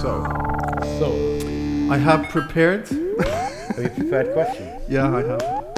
So, So, I have prepared. have you prepared questions? Yeah, I have.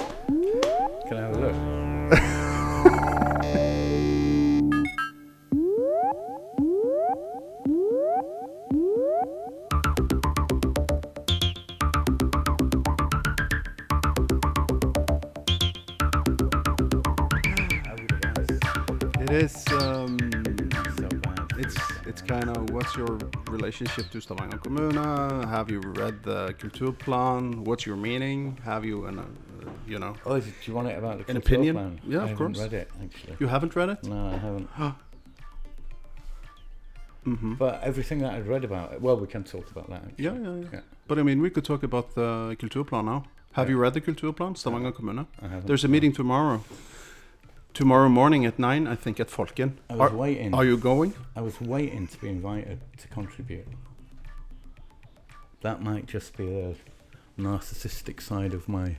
What's your relationship to Stavanger kommune? Have you read the Kulturplan? What's your meaning? Have you an, uh, you know? Oh, do you want it about the An opinion? plan? Yeah, I of course. read it actually. You haven't read it? No, I haven't. Mm-hmm. But everything that I'd read about it, well, we can talk about that. Actually. Yeah, yeah, yeah, Yeah. But I mean, we could talk about the Kulturplan now. Have Yeah. you read the Kulturplan, Stavanger kommune? I haven't. There's a meeting tomorrow. Tomorrow morning at nine, I think, at Folken. I was Are, waiting. are you going? I was waiting to be invited to contribute. That might just be a narcissistic side of my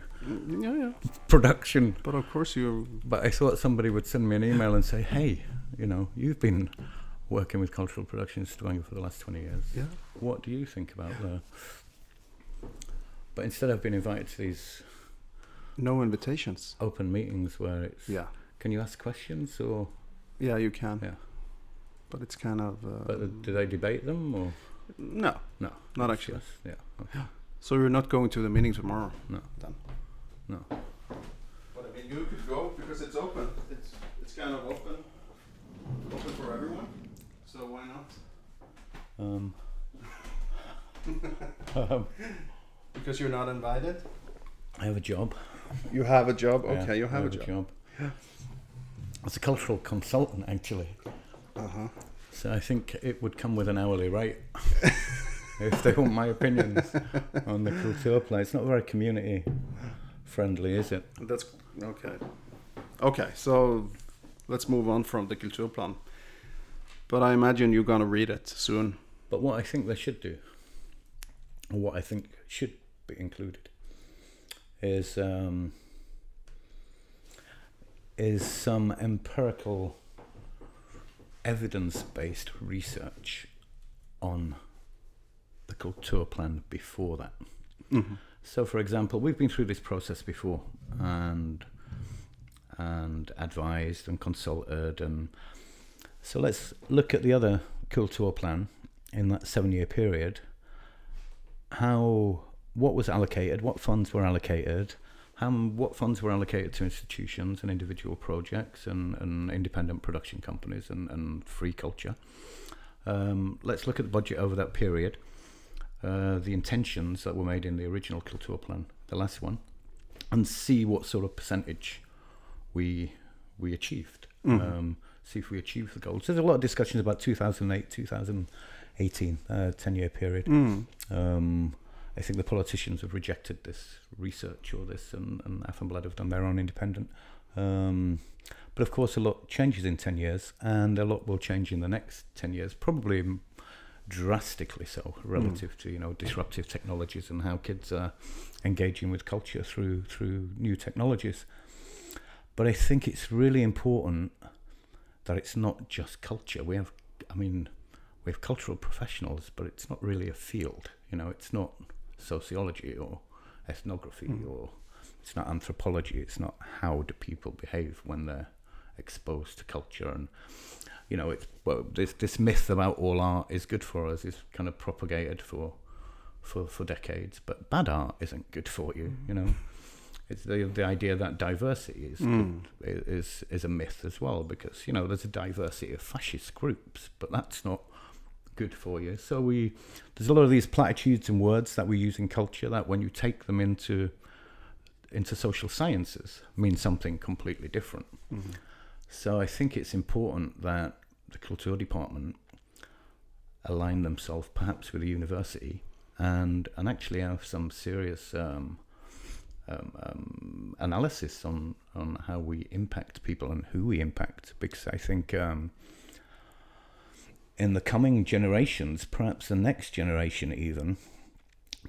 Yeah, yeah. production. But of course, you. But I thought somebody would send me an email and say, hey, you know, you've been working with cultural production in Stavanger for the last 20 years. Yeah. What do you think about the. But instead, I've been invited to these No invitations. open meetings where it's. Yeah. Can you ask questions or. Yeah, you can. Yeah. But it's kind of. Uh, But uh, do they debate them or. no, No. not it's actually. just- yeah. Okay. So you're not going to the meeting tomorrow? No. Then. No. But I mean, you could go because it's open. It's it's kind of open, open for everyone. So why not? Um, um, Because you're not invited. I have a job. You have a job. Yeah, Okay, you I have, a job. As a cultural consultant, actually. Uh huh. So I think it would come with an hourly rate if they want my opinions on the culture play. It's not very community friendly, is it? That's okay. Okay, so let's move on from the culture plan. But I imagine you're gonna read it soon. But what I think they should do, or what I think should be included, is um, is some empirical, evidence-based research on the culture plan before that. Mm-hmm. So, for example, we've been through this process before, and and advised and consulted, and so let's look at the other culture plan in that seven-year period. How what was allocated, what funds were allocated, how what funds were allocated to institutions and individual projects and, and independent production companies and, and free culture. Um, let's look at the budget over that period uh, the intentions that were made in the original Culture plan, the last one, and see what sort of percentage we we achieved. Um, see if we achieved the goals. There's a lot of discussions about 2008, 2018, uh, 10 year period. Mm. Um, I think the politicians have rejected this research or this, and, and Aftenblad have done their own independent. Um, but of course, a lot changes in 10 years, and a lot will change in the next 10 years, probably drastically so relative to you know disruptive technologies and how kids are engaging with culture through through new technologies. But I think it's really important that it's not just culture. We have, I mean, we have cultural professionals, but it's not really a field. You know, it's not sociology or ethnography or it's not anthropology. It's not how do people behave when they're exposed to culture and you know it's well this this myth about all art is good for us is kind of propagated for for for decades but bad art isn't good for you you know it's the the idea that diversity is Mm. good, is is a myth as well because you know there's a diversity of fascist groups but that's not good for you. So we there's a lot of these platitudes and words that we use in culture that when you take them into into social sciences mean something completely different. So I think it's important that the culture department align themselves perhaps with the university and and actually have some serious um, um, um, analysis on on how we impact people and who we impact. Because I think um, in the coming generations, perhaps the next generation even,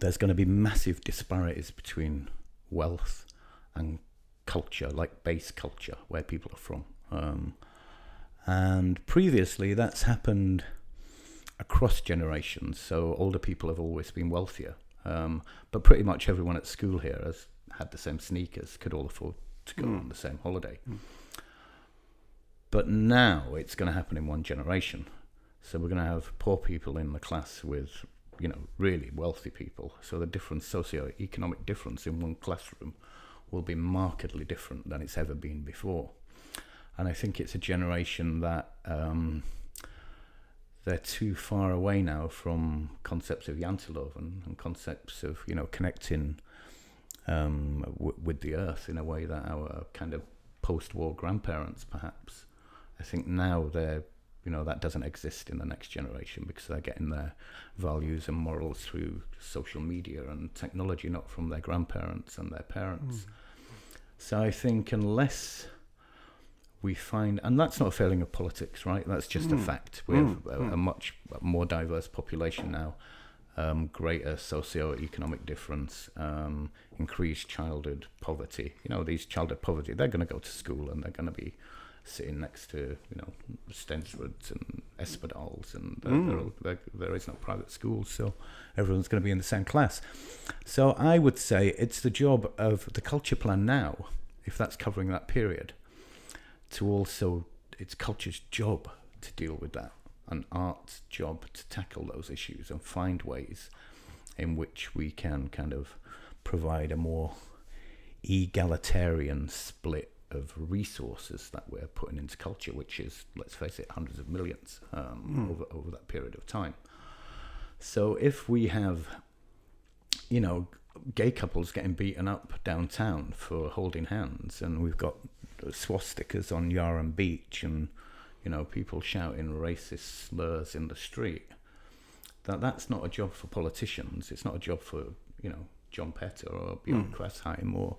there's going to be massive disparities between wealth and culture, like base culture, where people are from. Um, and previously, that's happened across generations. So older people have always been wealthier, um, but pretty much everyone at school here has had the same sneakers, could all afford to go Mm. on the same holiday. Mm. But now it's going to happen in one generation. So we're going to have poor people in the class with, you know, really wealthy people. So the different socio-economic difference in one classroom will be markedly different than it's ever been before. And I think it's a generation that um, they're too far away now from concepts of Janteloven and concepts of, you know, connecting um, w- with the earth in a way that our kind of post-war grandparents perhaps. I think now they're, you know, that doesn't exist in the next generation because they're getting their values and morals through social media and technology, not from their grandparents and their parents. So I think unless we find, and that's not a failing of politics, right? That's just a Mm. fact. We Mm. have a, a Mm. much more diverse population now, um, greater socio-economic difference, um, increased childhood poverty. You know, these childhood poverty, they're going to go to school and they're going to be sitting next to, you know, Stensroods and Espedals, and they're, Mm. they're all, they're, there is no private schools, so everyone's going to be in the same class. So I would say it's the job of the culture plan now, if that's covering that period, to also, it's culture's job to deal with that, and art's job to tackle those issues and find ways in which we can kind of provide a more egalitarian split of resources that we're putting into culture, which is, let's face it, hundreds of millions um, Mm. over over that period of time. So if we have, you know, gay couples getting beaten up downtown for holding hands, and we've got swastikas on Yarram Beach, and you know, people shouting racist slurs in the street. That that's not a job for politicians. It's not a job for you know John Petter or Bjorn Mm. Krasheim or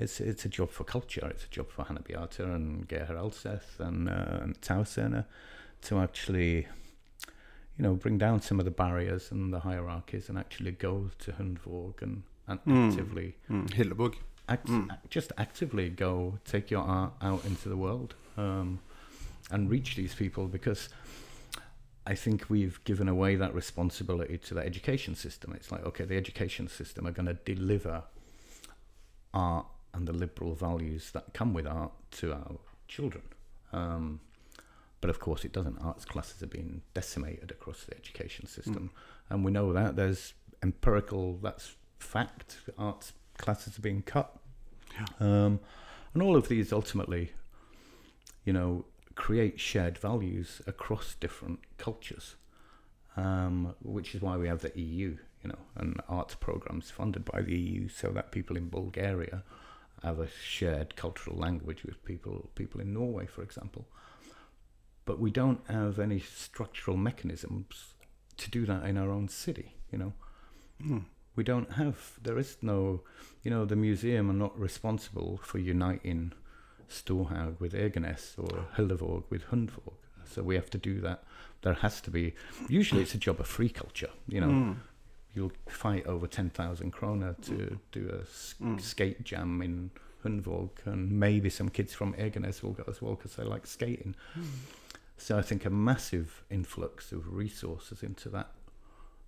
it's it's a job for culture. It's a job for Hannah Beata and Geir Elseth and, uh, and to actually, you know, bring down some of the barriers and the hierarchies and actually go to Hundvåg and, and Mm. actively, Mm. Hillevåg. act, Mm. just actively go take your art out into the world um, and reach these people because I think we've given away that responsibility to the education system. It's like, okay, the education system are going to deliver art and the liberal values that come with art to our children. Um, but of course, it doesn't. Arts classes are being decimated across the education system, and we know that there's empirical. That's fact. Arts classes are being cut, Yeah. um, and all of these ultimately, you know, create shared values across different cultures, um, which is why we have the EU, you know, and arts programs funded by the EU, so that people in Bulgaria have a shared cultural language with people people in Norway, for example. But we don't have any structural mechanisms to do that in our own city, you know Mm. we don't have there is no you know the museum are not responsible for uniting Storhaug with Eiganes or Hillevåg with Hundvåg so we have to do that there has to be usually it's a job of free culture you know Mm. You'll fight over 10,000 kroner to do a s- Mm. skate jam in Hundvåg and maybe some kids from Eiganes will go as well because they like skating so I think a massive influx of resources into that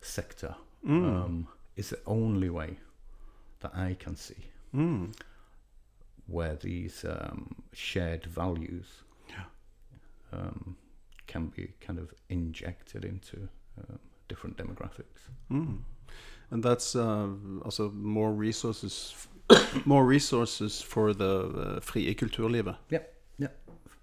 sector Mm. um, is the only way that I can see Mm. where these um, shared values Yeah. um, can be kind of injected into um, different demographics. Mm. And that's uh, also more resources, more resources for the uh, frie kulturlivet. Yep, yep.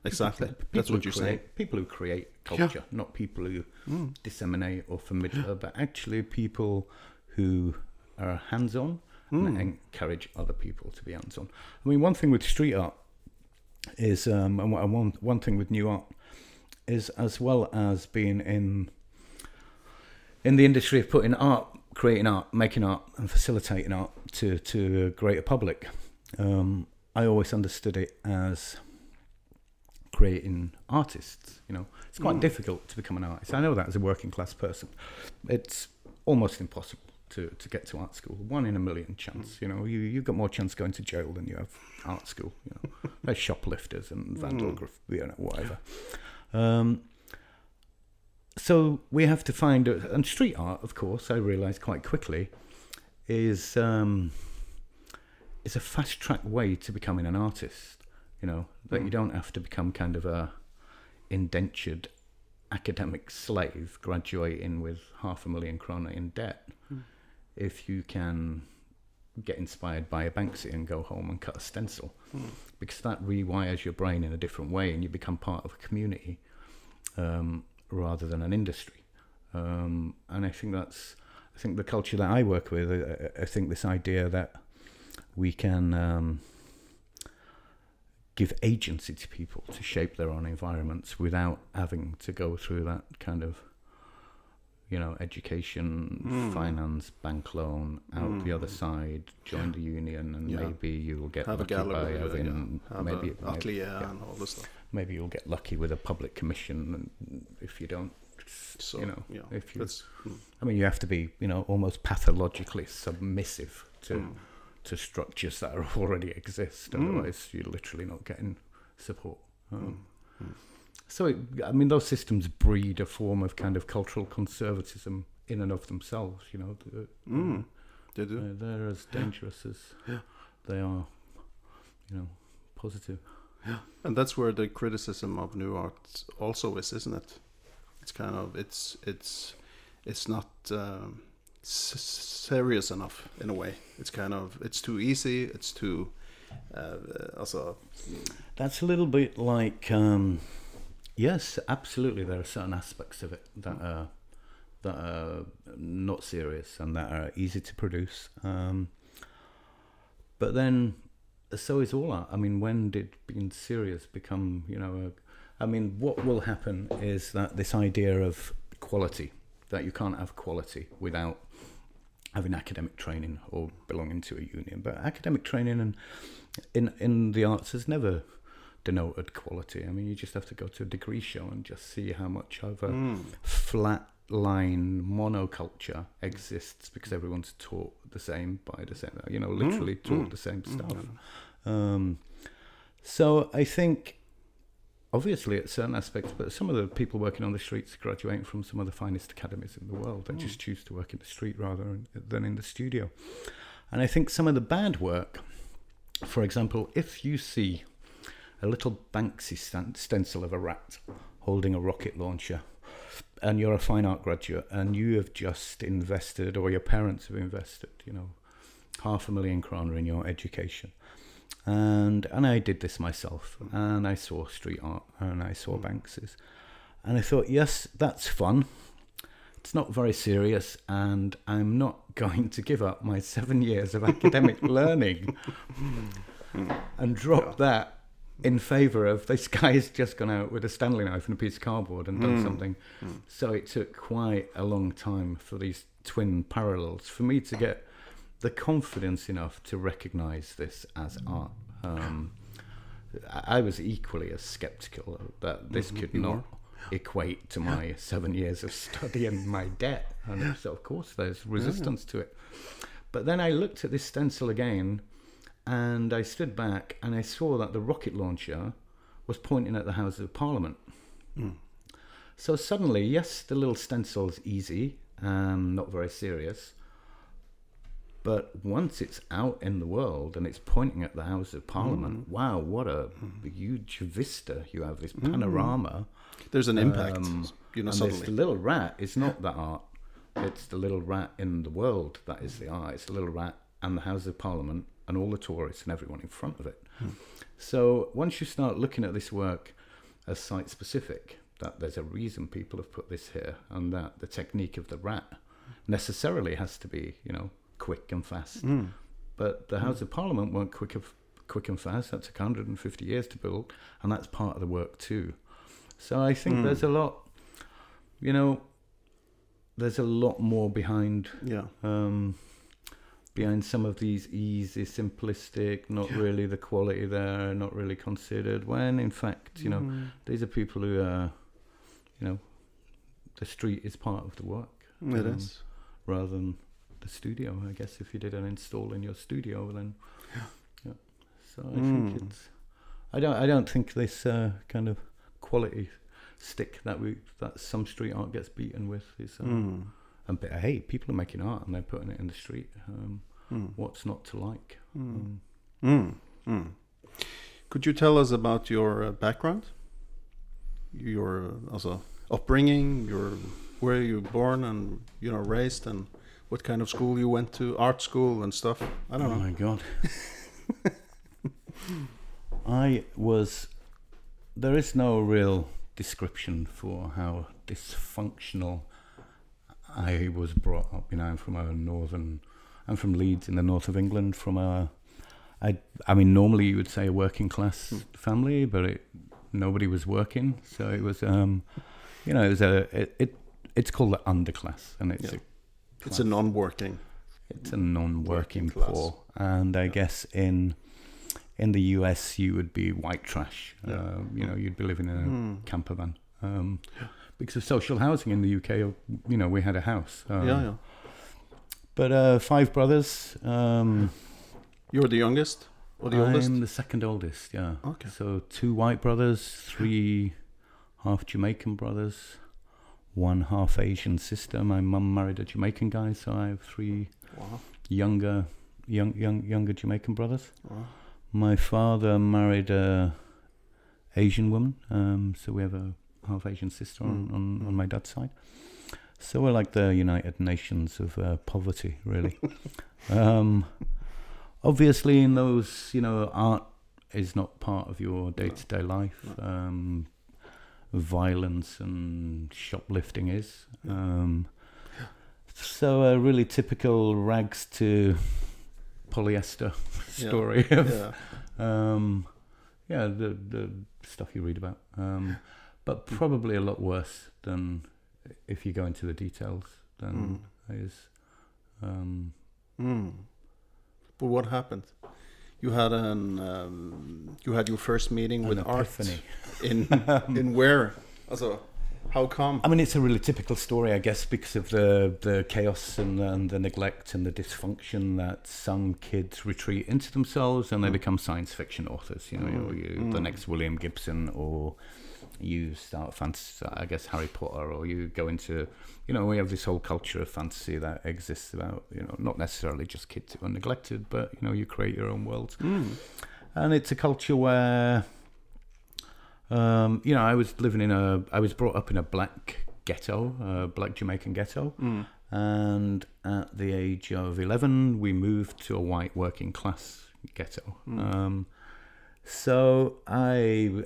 Exactly. People That's what you're saying. People who create Yeah. culture, not people who Mm. disseminate or familiar, but actually people who are hands-on and Mm. encourage other people to be hands-on. I mean, one thing with street art is, um, and one one thing with new art is, as well as being in in the industry of putting art, creating art, making art, and facilitating art to to a greater public. Um, I always understood it as creating artists. You know, it's quite Mm. difficult to become an artist. I know that as a working class person, it's almost impossible to, to get to art school. One in a million chance. You know, you you got more chance going to jail than you have art school. You know, there's shoplifters and vandal, Mm. graff- you know, whatever. Um, so we have to find and street art, of course. I realised quite quickly is um, is a fast track way to becoming an artist. You know that mm. you don't have to become kind of a indentured academic slave graduating with half a million krona in debt. Mm. If you can get inspired by a Banksy and go home and cut a stencil, mm. because that rewires your brain in a different way, and you become part of a community um, rather than an industry. Um, and I think that's, I think the culture that I work with, I, I think this idea that we can um, give agency to people to shape their own environments without having to go through that kind of you know, education, mm. finance, bank loan, out mm. the other hmm. side, join the union, and yeah. maybe you'll get have lucky by having yeah. maybe, a maybe yeah. and all this stuff. Maybe you'll get lucky with a public commission, and if you don't, so, you know, yeah, if you, mm. I mean, you have to be, you know, almost pathologically submissive to hmm. to structures that already exist. Hmm. Otherwise, you're literally not getting support. Um, so, it, I mean, those systems breed a form of kind of cultural conservatism in and of themselves. You know, the, mm, they do. Uh, they're as dangerous as yeah. they are, you know, positive. Yeah, and that's where the criticism of new art also is, isn't it? It's kind of it's it's it's not um, serious enough in a way. It's kind of it's too easy. It's too uh, also. That's a little bit like. Um, Yes, absolutely. There are certain aspects of it that are that are not serious and that are easy to produce. Um, but then, so is all art. I mean, when did being serious become, you know, a, I mean, what will happen is that this idea of quality, that you can't have quality without having academic training or belonging to a union. But academic training and in in the arts has never denoted quality. I mean, you just have to go to a degree show and just see how much of a mm. flat line monoculture exists because everyone's taught the same by the same, you know, literally mm. taught mm. the same hmm. stuff. Um, so I think, obviously, at certain aspects, but some of the people working on the streets graduating from some of the finest academies in the world. They just hmm. choose to work in the street rather than in the studio. And I think some of the bad work, for example, if you see a little Banksy stencil of a rat holding a rocket launcher, and you're a fine art graduate, and you have just invested, or your parents have invested, you know, half a million kroner in your education. And and I did this myself, and I saw street art, and I saw hmm. Banksy's, and I thought, yes, that's fun. It's not very serious, and I'm not going to give up my seven years of academic learning hmm. and drop yeah. that in favour of this guy's just gone out with a Stanley knife and a piece of cardboard and done mm. something. Mm. So it took quite a long time for these twin parallels for me to get the confidence enough to recognise this as art. Um, I was equally as sceptical that this mm-hmm. could not equate to my seven years of study and my debt. And so, of course, there's resistance yeah. to it. But then I looked at this stencil again and I stood back and I saw that the rocket launcher was pointing at the Houses of Parliament. Mm. So suddenly, yes, the little stencil's easy and not very serious. But once it's out in the world and it's pointing at the House of Parliament, mm. wow, what a mm. huge vista you have, this hmm. panorama. There's an impact, um, you know, and suddenly. the little rat is not the art. It's the little rat in the world that is the art. It's the little rat and the House of Parliament and all the tourists and everyone in front of it. Hmm. So once you start looking at this work as site specific, that there's a reason people have put this here, and that the technique of the rat necessarily has to be, you know, quick and fast. Mm. But the House mm. of Parliament weren't quick of quick and fast. That took 150 years to build, and that's part of the work too. So I think mm. there's a lot, you know, there's a lot more behind. Yeah. Um, behind some of these easy, simplistic, not yeah. really the quality there, not really considered. When in fact, you know, mm. these are people who are, you know, the street is part of the work. It um, is. Rather than the studio, I guess if you did an install in your studio, then yeah. yeah. So I mm. think it's. I don't. I don't think this uh, kind of quality stick that we that some street art gets beaten with is. Um, Mm. and but, hey, people are making art and they're putting it in the street. Um, Mm. what's not to like? Mm. Could you tell us about your uh, background? Your uh, also upbringing, your where you were born and you know raised, and what kind of school you went to, art school and stuff. I don't oh know. my god. I was. There is no real description for how dysfunctional I was brought up. You know, I'm from a northern. I'm from Leeds in the north of England. From a, I, I mean, normally you would say a working class Hmm. family, but it, nobody was working, so it was. Um, you know, it was a. It, it it's called the underclass, and it's Yeah. a It's a non-working. it's a non-working poor, and I Yeah. guess in in the US you would be white trash. Yeah. Uh, you know, you'd be living in a Mm. camper van. Um, because of social housing in the UK, you know, we had a house. Um, yeah, yeah. But uh, five brothers. Um, You're the youngest or the I'm oldest? the second oldest. Yeah. Okay. So two white brothers, three half Jamaican brothers, one half Asian sister. My mum married a Jamaican guy, so I have three Wow. younger, young, young, younger Jamaican brothers. wow. My father married a Asian woman, um, so we have a half Asian sister on, Mm, on, mm. on my dad's side. So we're like the United Nations of uh, poverty, really. um, obviously, in those, you know, art is not part of your day to day life. No. Um, violence and shoplifting is. Um, so a really typical rags to polyester Yeah. story of Yeah. um, yeah, the the stuff you read about, um, but probably a lot worse than if you go into the details. Than is um, Mm. But what happened? You had an um, you had your first meeting an with epiphany. art in in where? Also, how come? I mean, it's a really typical story, I guess, because of the the chaos and, and the neglect and the dysfunction that some kids retreat into themselves and they Mm. become science fiction authors. You know, Mm, you, the mm. next William Gibson, or you start fantasy, I guess Harry Potter, or you go into, you know, we have this whole culture of fantasy that exists about, you know, not necessarily just kids who are neglected, but you know, you create your own worlds Mm. and it's a culture where um, you know i was living in a i was brought up in a black ghetto a black jamaican ghetto Mm. and at the age of 11 we moved to a white working class ghetto Mm. um, so i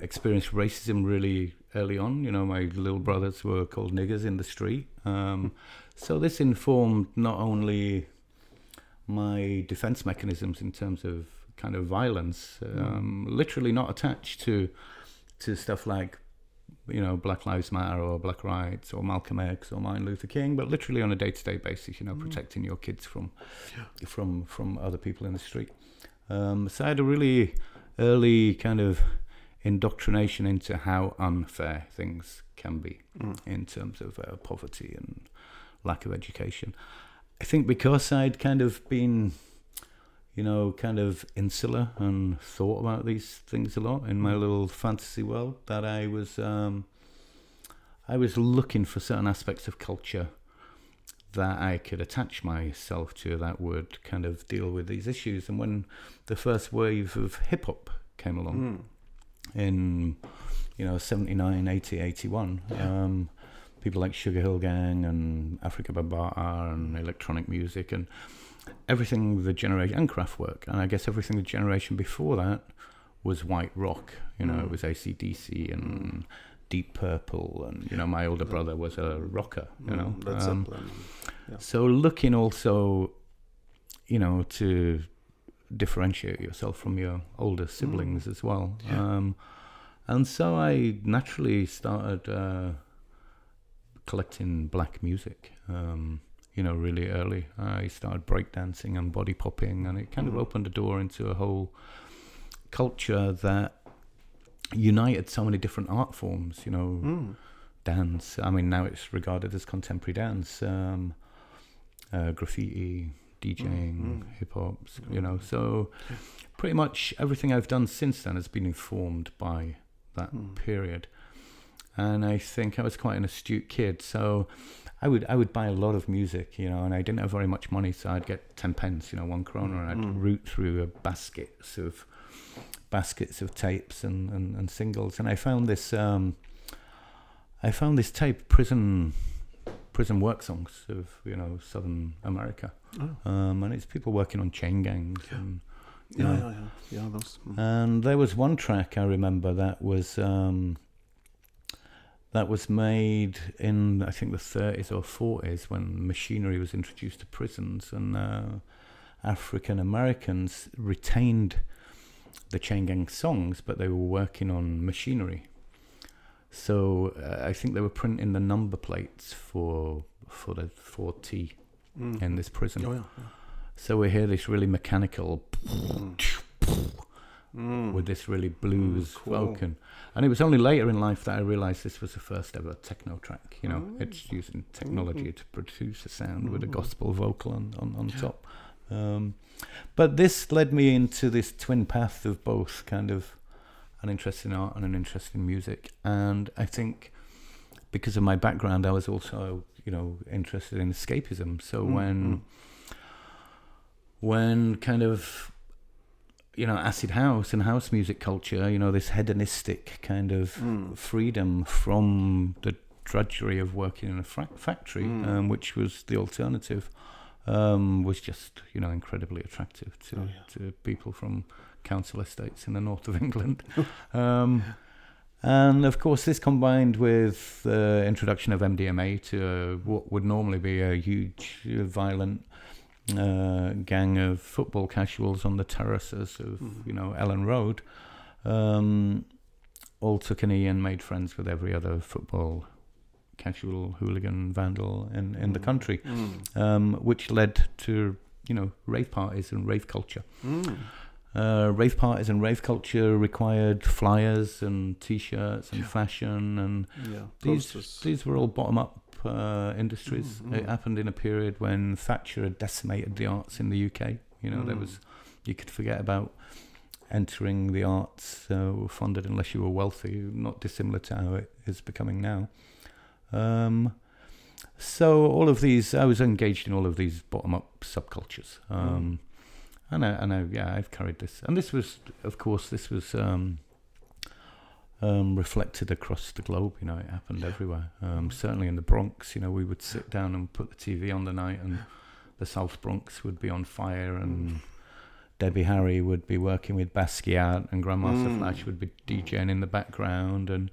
experienced racism really early on you know my little brothers were called niggers in the street um, so this informed not only my defense mechanisms in terms of kind of violence, um, literally not attached to to stuff like you know Black Lives Matter or Black Rights or Malcolm X or Martin Luther King, but literally on a day to day basis, you know, Mm. protecting your kids from from from other people in the street. Um, so I had a really early kind of indoctrination into how unfair things can be Mm. in terms of uh, poverty and lack of education. I think because I'd kind of been, you know, kind of insular and thought about these things a lot in my little fantasy world, that I was, um, I was looking for certain aspects of culture that I could attach myself to that would kind of deal with these issues. And when the first wave of hip hop came along, Mm. in you know 79 80 81 Yeah. um, people like Sugarhill Gang and Afrika Bambaataa and electronic music and everything the generation and Kraftwerk and i guess everything the generation before that was white rock you know Mm. it was acdc and deep purple and you know my older brother was a rocker you know Mm, Led Um, Yeah. so looking also, you know, to differentiate yourself from your older siblings as well. Mm. Yeah. Um, and so I naturally started uh, collecting black music. Um, you know, really early. I started breakdancing and body popping, and it kind Mhm. of opened a door into a whole culture that united so many different art forms. You know, Mm. dance. I mean, now it's regarded as contemporary dance, um, uh, graffiti, DJing, Mm, mm. hip hop. You know, so pretty much everything I've done since then has been informed by that Mm. period. and I think I was quite an astute kid. So I would I would buy a lot of music, you know, and I didn't have very much money, so I'd get ten pence, you know, one kroner, and I'd Mm. root through a baskets of baskets of tapes and, and, and singles, and I found this um, I found this tape prison prison work songs of you know Southern America, Oh. um, and it's people working on chain gangs and Yeah, Yeah. yeah, yeah. Those. mm. and there was one track I remember that was um, that was made in I think the 30s or 40s when machinery was introduced to prisons, and uh, African Americans retained the chain gang songs, but they were working on machinery. So uh, I think they were printing the number plates for for the 4T Mm. in this prison. Oh yeah. yeah. So we hear this really mechanical Mm. Mm. with this really blues cool. Vulcan. And it was only later in life that I realised this was the first ever techno track. You know, Mm. it's using technology to produce a sound with a Mm. gospel vocal on, on, on top. Um, but this led me into this twin path of both kind of an interest in art and an interest in music. And I think because of my background, I was also, you know, interested in escapism. So Mm, when mm. when kind of you know acid house and house music culture you know this hedonistic kind of Mm. freedom from the drudgery of working in a fra- factory Mm. um, which was the alternative um, was just you know incredibly attractive to, Oh, yeah. to people from council estates in the north of England um, and of course this combined with the introduction of MDMA to uh, what would normally be a huge uh, violent uh, gang of football casuals on the terraces of Mhm. you know Elland Road, um, all took an E and made friends with every other football casual hooligan vandal in, in the Mm. country, Mm. um, which led to you know rave parties and rave culture. Mm. Uh, rave parties and rave culture required flyers and T-shirts and Yeah. fashion and Yeah. these posters. these were all bottom up uh, industries. Mm, It mm. happened in a period when Thatcher had decimated the arts in the UK. You know, there Mm. was you could forget about entering the arts uh, were funded unless you were wealthy, not dissimilar to how it is becoming now. Um, so all of these, I was engaged in all of these bottom up subcultures. Um, And I, and I, yeah, I've carried this, and this was, of course, this was um, um, reflected across the globe. You know, it happened everywhere. Um, certainly in the Bronx, you know, we would sit down and put the TV on the night, and the South Bronx would be on fire, and Debbie Harry would be working with Basquiat, and Grandmaster Mm. Flash would be DJing in the background, and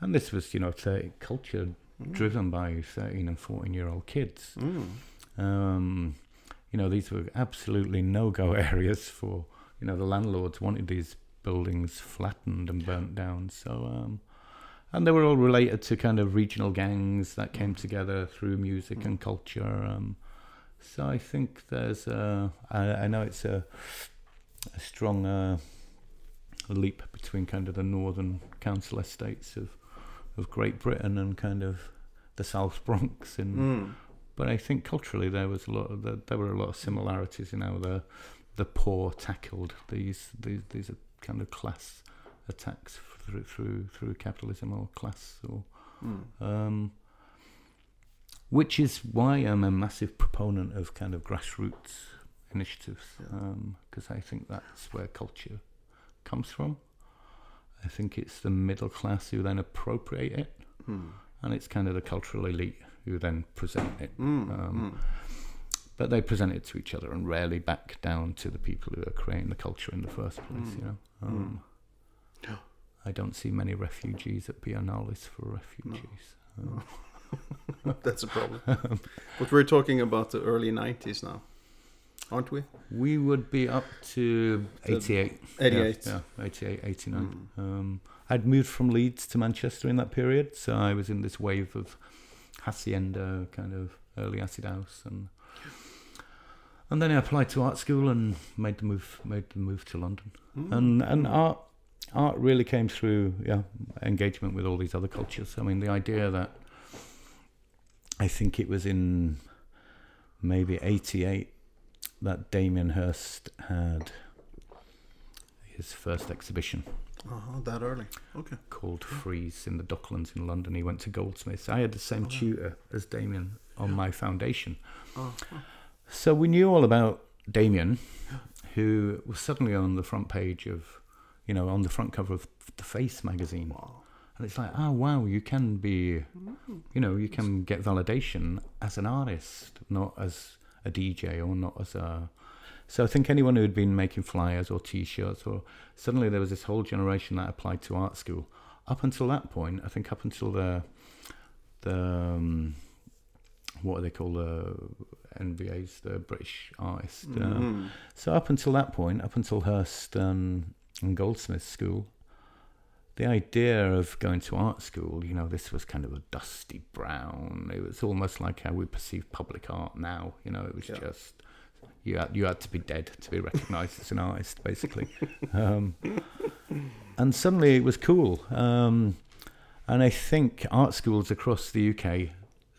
and this was, you know, 30 culture Mm. driven by 13 and 14 year old kids. Mm. Um, you know, these were absolutely no-go areas for, you know, the landlords wanted these buildings flattened and burnt down. So, um, and they were all related to kind of regional gangs that came together through music and culture. Um, so I think there's, a, I, I know it's a, a strong uh, leap between kind of the northern council estates of, of Great Britain and kind of the South Bronx and Mm. but I think culturally there was a lot of the, there were a lot of similarities You know, the the poor tackled these these these are kind of class attacks through through through capitalism or class or Mm. um, which is why I'm a massive proponent of kind of grassroots initiatives Yeah. because I think that's where culture comes from. I think it's the middle class who then appropriate it, Mm. And it's kind of the cultural elite who then present it Mm. Um, mm. but they present it to each other and rarely back down to the people who are creating the culture in the first place. You Mm. know, um, Yeah. I don't see many refugees at Biennales for refugees. Um, That's a problem. but we're talking about the early 90s now, aren't we? we would be up to The 88. 88. Yeah, yeah 88, 89. Mm. Um, I'd moved from Leeds to Manchester in that period, so I was in this wave of hacienda, kind of early acid house, and and then I applied to art school and made the move, made the move to London. Mm. and and art art really came through yeah engagement with all these other cultures i mean the idea that i think it was in maybe 88 that damien hirst had his first exhibition Uh-huh, that early. Okay. called Freeze in the Docklands in London. He went to Goldsmiths. I had the same Oh, yeah. tutor as Damien on Yeah. my foundation. Oh, So we knew all about Damien, who was suddenly on the front page of, you know, on the front cover of the Face magazine. wow. And it's like, oh, wow, you can be, Mm. you know, you can get validation as an artist, not as a DJ or not as a. So I think anyone who had been making flyers or T-shirts, or suddenly there was this whole generation that applied to art school. Up until that point, I think up until the the um, what are they called the YBAs, the British Artist. Uh, Mhm. so up until that point, up until Hirst um, and Goldsmith School, the idea of going to art school, you know, this was kind of a dusty brown. It was almost like how we perceive public art now. You know, it was Yeah. just you had you had to be dead to be recognised as an artist, basically. Um, and suddenly it was cool. Um, and I think art schools across the UK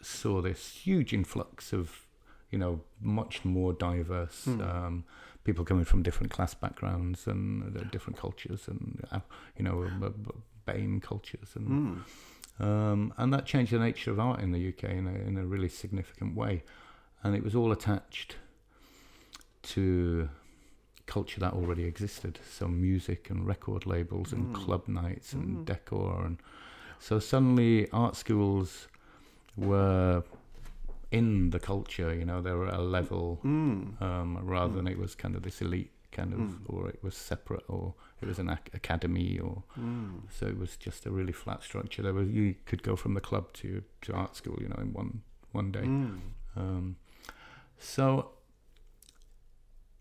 saw this huge influx of, you know, much more diverse Hmm. um, people coming from different class backgrounds and different cultures and, uh, you know, b- b- BAME cultures. And, Mm. um, and that changed the nature of art in the UK in a, in a really significant way. And it was all attached to culture that already existed. So music and record labels and Mm. club nights and Mm. decor. And so suddenly art schools were in the culture, you know, they were at a level Mm. um, rather than it was kind of this elite kind of, Mm. or it was separate, or it was an ac- academy, or Mm. so it was just a really flat structure. There was you could go from the club to to art school, you know, in one one day. Mm. Um, so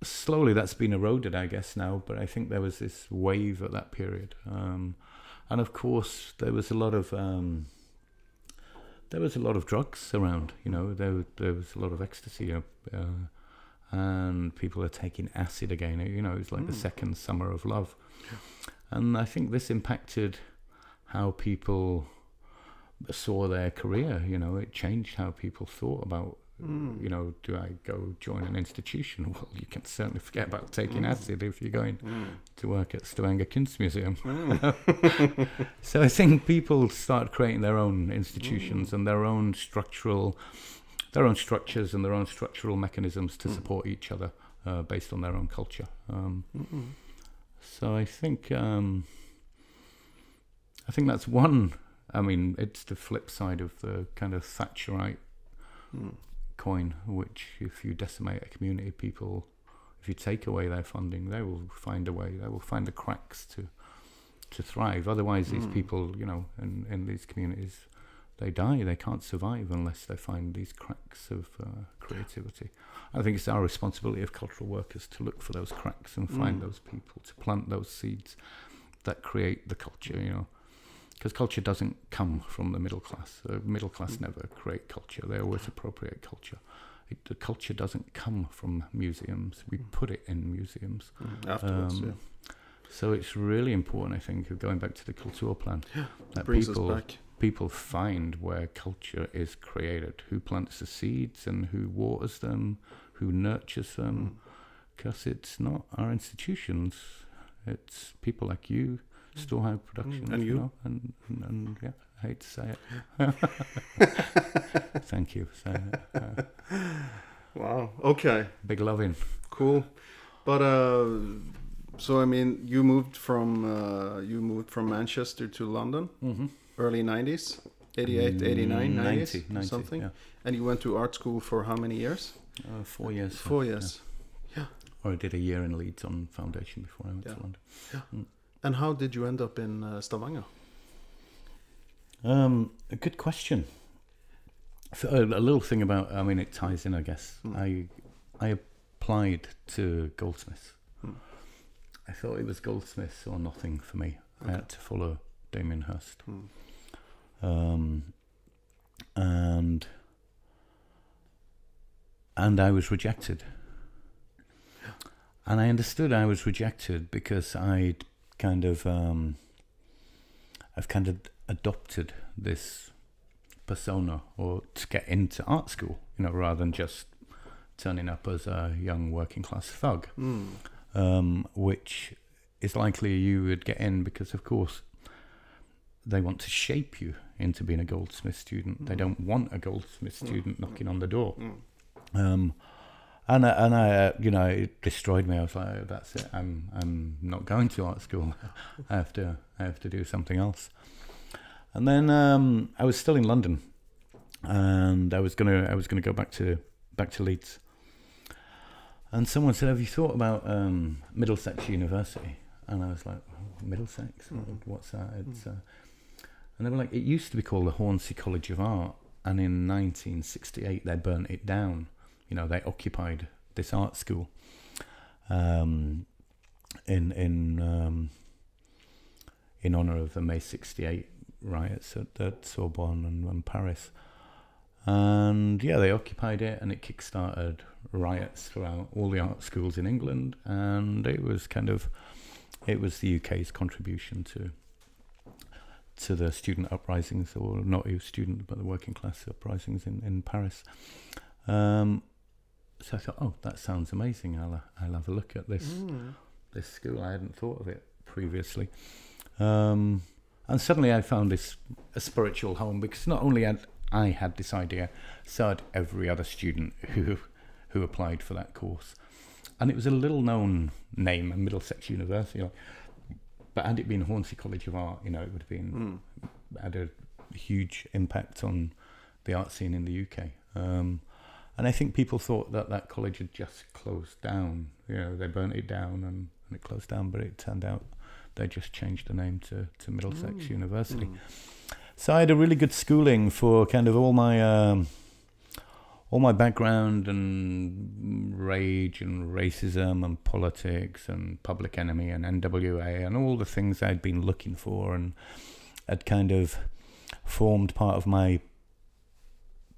slowly that's been eroded, I guess now. But I think there was this wave at that period, um, and of course there was a lot of um, there was a lot of drugs around. You know, there there was a lot of ecstasy. Uh, uh, and people are taking acid again. You know, it's like the Mm. second summer of love. And I think this impacted how people saw their career. You know, it changed how people thought about, Mm. you know, do I go join an institution? Well, you can certainly forget about taking Mm. acid if you're going Mm. to work at Stavanger Kunstmuseum. Mm. So I think people start creating their own institutions Mm. and their own structural, their own structures and their own structural mechanisms to Mm. support each other uh, based on their own culture. Um, so I think um, I think that's one. I mean, it's the flip side of the kind of Thatcherite Mm. Coin, which if you decimate a community, people, if you take away their funding, they will find a way. They will find the cracks to to thrive. Otherwise, these Mm. people, you know, in in these communities, they die. They can't survive unless they find these cracks of uh, creativity. I think it's our responsibility of cultural workers to look for those cracks and find Mm. those people, to plant those seeds that create the culture. You know. Because culture doesn't come from the middle class. The middle class Mm. never create culture. They always appropriate culture. It, the culture doesn't come from museums. We Mm. put it in museums. Mm. Afterwards, Um, yeah. So it's really important, I think, of going back to the Kulturplan, that Brings people us back. people find where culture is created, who plants the seeds and who waters them, who nurtures them. Mm. Because it's not our institutions, it's people like you, Storehouse Productions, and you. know, and, and, and yeah, I hate to say it. Thank you for saying it. Uh, Wow. Okay. big loving. Cool. But uh, so I mean, you moved from uh, you moved from Manchester to London, Mm-hmm. early '90s, 88, 89, 90s, 90, 90 something. Yeah. And you went to art school for how many years? Uh, four years. Four years. yeah. years. Or I did a year in Leeds on foundation before I went Yeah. to London. And how did you end up in uh, Stavanger? Um, a good question. So, a, a little thing about, I mean, it ties in, I guess. Hmm. I I applied to Goldsmiths. Hmm. I thought it was Goldsmiths or nothing for me. I had to follow Damien Hirst. Hmm. Um, and and I was rejected. And I understood I was rejected because I'd kind of um, I've kind of adopted this persona or to get into art school, you know, rather than just turning up as a young working class thug Mm. um, which is likely you would get in because, of course, they want to shape you into being a goldsmith student. They don't want a goldsmith student knocking on the door. Um, and I, and I, uh, you know, it destroyed me. I was like, oh, that's it. I'm I'm not going to art school. I have to I have to do something else. And then um, I was still in London, and I was gonna I was gonna go back to back to Leeds. And someone said, "Have you thought about um, Middlesex University?" And I was like, oh, "Middlesex? What's that?" It's uh, and they were like, "It used to be called the Hornsey College of Art, and in 1968 they burnt it down. You know, they occupied this art school um, in in um, in honor of the May '68 riots at, at Sorbonne and, and Paris." And yeah, they occupied it, and it kick-started riots throughout all the art schools in England, and it was kind of it was the UK's contribution to to the student uprisings, or not even student, but the working class uprisings in in Paris. Um, so I thought, oh, that sounds amazing. I'll I'll have a look at this this school. I hadn't thought of it previously. Um, and suddenly I found this a spiritual home because not only had I had this idea, so had every other student who who applied for that course. And it was a little known name, a Middlesex University. But had it been Hornsey College of Art, you know, it would have been had a huge impact on the art scene in the UK. Um, and I think people thought that that college had just closed down. You know, they burnt it down and, and it closed down, but it turned out they just changed the name to, to Middlesex University. So I had a really good schooling for kind of all my um, all my background and rage and racism and politics and public enemy and NWA and all the things I'd been looking for and had kind of formed part of my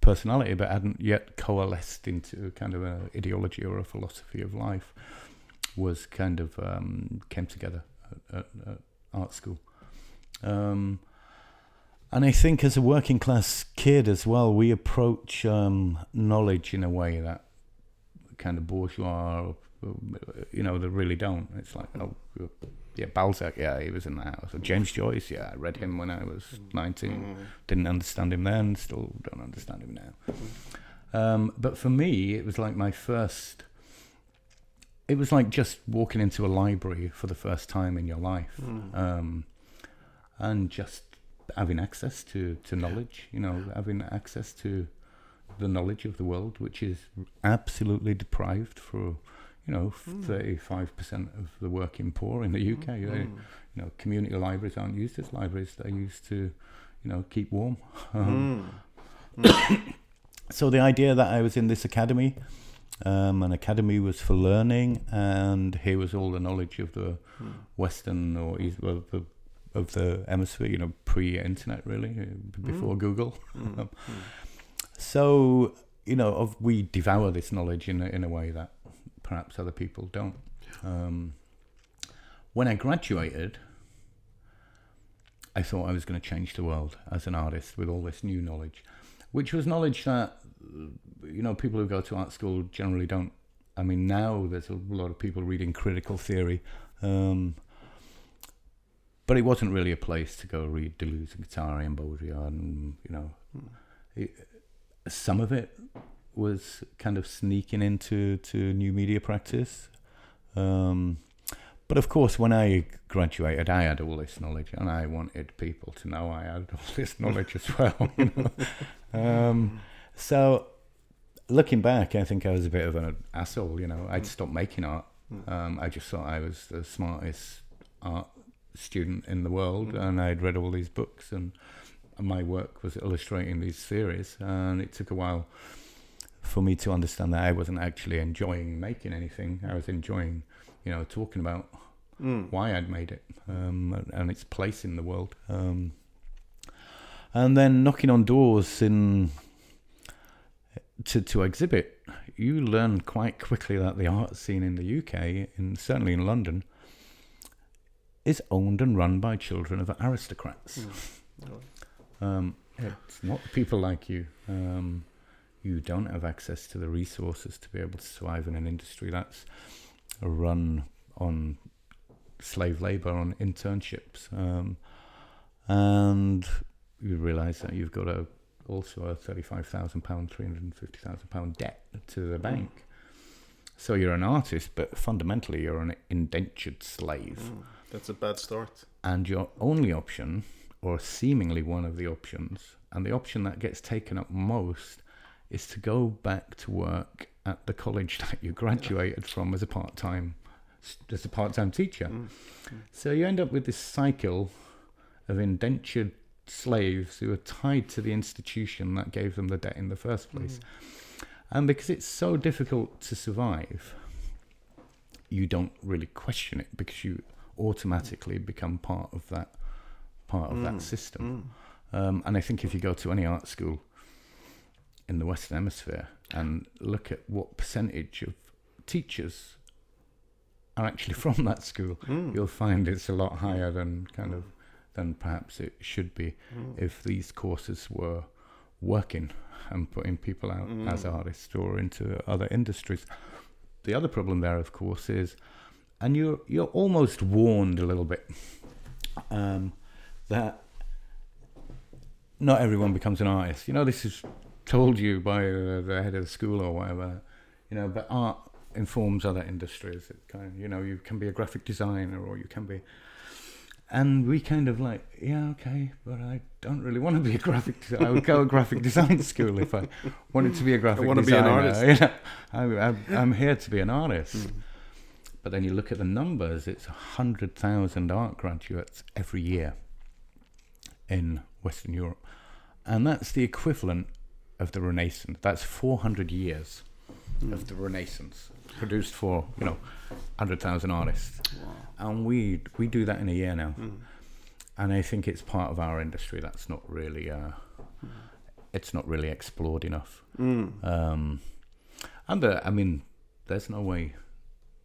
personality, but hadn't yet coalesced into kind of an ideology or a philosophy of life. Was kind of um, came together at, at, at art school. Um, and I think as a working class kid as well, we approach um, knowledge in a way that kind of bourgeois, you know, they really don't. It's like, oh, yeah, Balzac, yeah, he was in the house. James Joyce, yeah, I read him when I was 19. Didn't understand him then, still don't understand him now. Um, but for me, it was like my first. It was like just walking into a library for the first time in your life, um, and just having access to, to knowledge, you know, having access to the knowledge of the world, which is absolutely deprived for, you know, hmm. thirty-five percent of the working poor in the hmm. UK. They, hmm. you know, community libraries aren't used as libraries; they're used to, you know, keep warm. Um, so the idea that I was in this academy, um, an academy was for learning, and here was all the knowledge of the Western or East, of the of the hemisphere, you know, pre-internet really, uh, before Google. So you know, of, we devour this knowledge in a, in a way that perhaps other people don't. Um, when I graduated, I thought I was going to change the world as an artist with all this new knowledge, which was knowledge that you know people who go to art school generally don't. I mean, now there's a lot of people reading critical theory. Um, but it wasn't really a place to go read Deleuze and Guattari and Baudrillard, and you know, it, some of it was kind of sneaking into to new media practice. Um, but of course, when I graduated, I had all this knowledge, and I wanted people to know I had all this knowledge as well. You know? um, so, looking back, I think I was a bit of an asshole. You know, I'd stopped making art. Um, I just thought I was the smartest art student in the world, and I'd read all these books, and my work was illustrating these theories, and it took a while for me to understand that I wasn't actually enjoying making anything. I was enjoying, you know, talking about why I'd made it um, and its place in the world. Um, and then knocking on doors in to to exhibit, you learn quite quickly that the art scene in the UK, and certainly in London, is owned and run by children of aristocrats. Um, it's not people like you. Um, you don't have access to the resources to be able to survive in an industry that's run on slave labor on internships, um, and you realise that you've got a also a thirty-five thousand pound, three hundred and fifty thousand pound debt to the bank. So you're an artist, but fundamentally you're an indentured slave, Mm. That's a bad start. and your only option, or seemingly one of the options, and the option that gets taken up most, is to go back to work at the college that you graduated from as a part-time, as a part-time teacher. Mm. So you end up with this cycle of indentured slaves who are tied to the institution that gave them the debt in the first place. And because it's so difficult to survive, you don't really question it because you automatically become part of that part of Mm. that system. Mm. Um, and I think if you go to any art school in the Western Hemisphere and look at what percentage of teachers are actually from that school, Mm. you'll find it's a lot higher than kind of than perhaps it should be Mm. if these courses were working and putting people out Mm. as artists or into other industries. The other problem there, of course, is, and you're you're almost warned a little bit um, that not everyone becomes an artist. You know, this is told you by uh, the head of the school or whatever. You know, but art informs other industries. It kind of, you know, you can be a graphic designer or you can be. And we kind of like, yeah, okay, but I don't really want to be a graphic designer. I would go to graphic design school if I wanted to be a graphic designer. I wanna be an artist. You know, I, I, I'm here to be an artist. Mm. But then you look at the numbers, it's 100,000 art graduates every year in Western Europe. And that's the equivalent of the Renaissance. That's 400 years Mm. of the Renaissance produced for, you know, 100,000 artists. Wow. And we we do that in a year now. Mm. And I think it's part of our industry that's not really uh, it's not really explored enough. Mm. Um, and the, I mean, there's no way,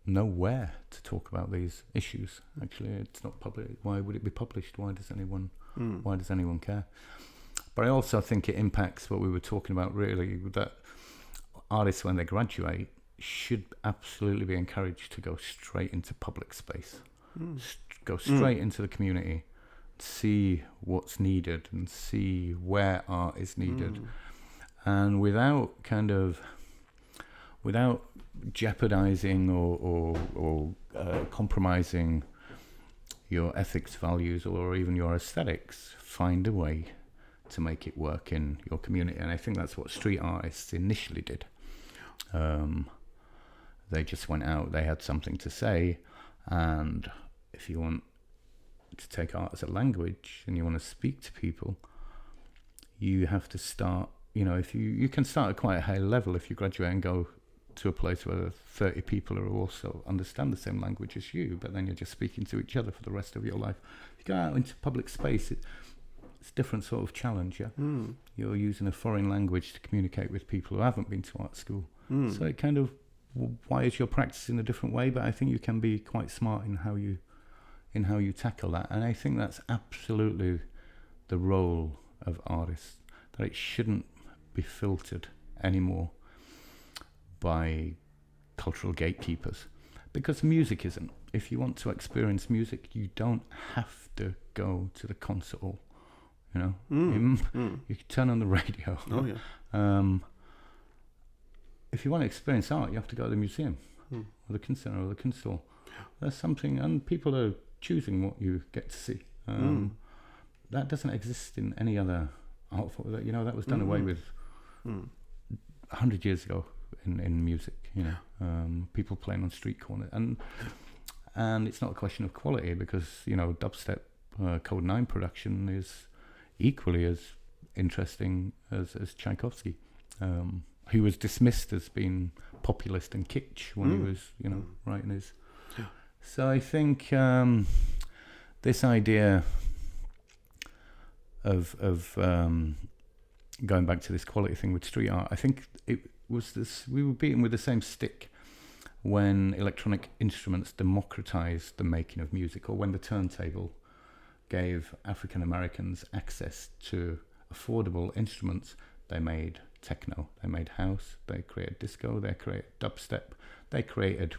nowhere to talk about these issues. Actually, it's not public. Why would it be published? Why does anyone? Mm. Why does anyone care? But I also think it impacts what we were talking about. Really, that artists when they graduate should absolutely be encouraged to go straight into public space, Mm. go straight into the community, see what's needed, and see where art is needed Mm. and without kind of without jeopardizing or or, or uh, compromising your ethics values or even your aesthetics find a way to make it work in your community. And i think that's what street artists initially did. Um, they just went out they had something to say and if you want to take art as a language and you want to speak to people you have to start you know if you you can start at quite a high level if you graduate and go to a place where 30 people are also understand the same language as you but then you're just speaking to each other for the rest of your life. If you go out into public space it, it's a different sort of challenge yeah. Mm. you're using a foreign language to communicate with people who haven't been to art school. Mm. so it kind of wires your practice in a different way? But i think you can be quite smart in how you in how you tackle that. And i think that's absolutely the role of artists that it shouldn't be filtered anymore by cultural gatekeepers. Because music isn't. If you want to experience music you don't have to go to the concert hall you know Mm. you, Mm. you can turn on the radio Oh yeah. um, if you want to experience art, you have to go to the museum Hmm. or the Kunsthalle or the Kunsthal. There's something, and people are choosing what you get to see. Um, That doesn't exist in any other art form. You know, that was done away Mhm. with Mm. a hundred years ago in, in music. You know, um, people playing on street corners, and and it's not a question of quality because you know dubstep uh, Kode9 production is equally as interesting as as Tchaikovsky, um, who was dismissed as being populist and kitsch when he Mm. was you know Mm. writing his. Yeah. So I think um, this idea of of um, going back to this quality thing with street art, I think it was this. We were beaten with the same stick when electronic instruments democratized the making of music, or when the turntable gave African Americans access to affordable instruments. They made techno, they made house, they created disco, they created dubstep, they created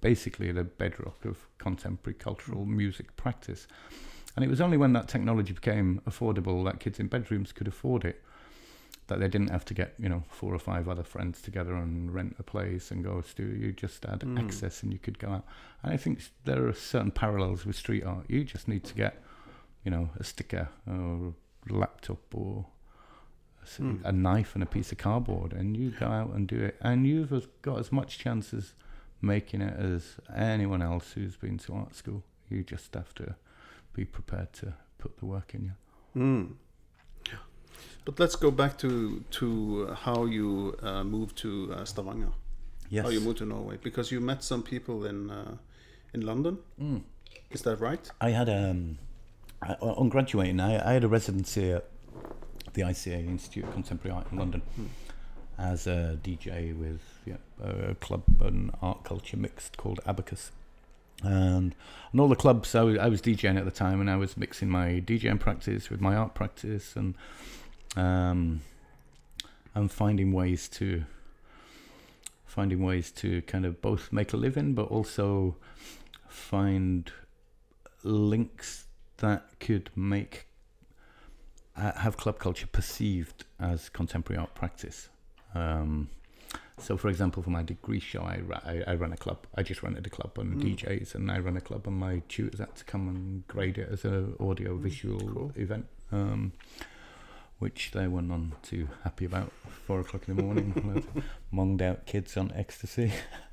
basically the bedrock of contemporary cultural music practice. And it was only when that technology became affordable that kids in bedrooms could afford it that they didn't have to get you know four or five other friends together and rent a place and go to you just had Mm. access and you could go out and i think there are certain parallels with street art you just need to get you know a sticker or a laptop or a Mm. a knife and a piece of cardboard and you go out and do it and you've got as much chance as making it as anyone else who's been to art school you just have to be prepared to put the work in you Mm. But let's go back to to uh, how you uh, moved to uh, Stavanger. yes How you moved to Norway because you met some people in uh, in London. Mm. Is that right? I had um, I, on graduating, I, I had a residency at the ICA Institute of Contemporary Art in London Hmm. as a DJ with yeah, a club and art culture mixed called Abacus. And and all the clubs, I was, I was DJing at the time, and I was mixing my DJing practice with my art practice, and um, and finding ways to finding ways to kind of both make a living, but also find links that could make uh, have club culture perceived as contemporary art practice. Um, so, for example, for my degree show, I, ra- I, I run a club. I just rented a club on Mm. DJs, and I run a club, and my tutors had to come and grade it as an audio visual cool. event, um, which they were none too happy about. Four o'clock in the morning, monged out kids on ecstasy.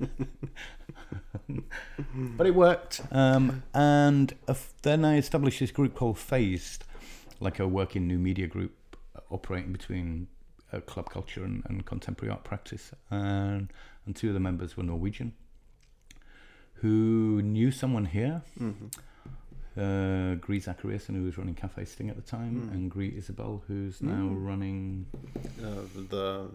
but it worked. Um, and then I established this group called Phased, like a working new media group operating between uh, club culture and, and contemporary art practice. And, and two of the members were Norwegian, who knew someone here, Mm-hmm. Uh, Gree Zachariasen, who was running Cafe Sting at the time, Mm. and Gree Isabel, who's now Mm. running, Uh, the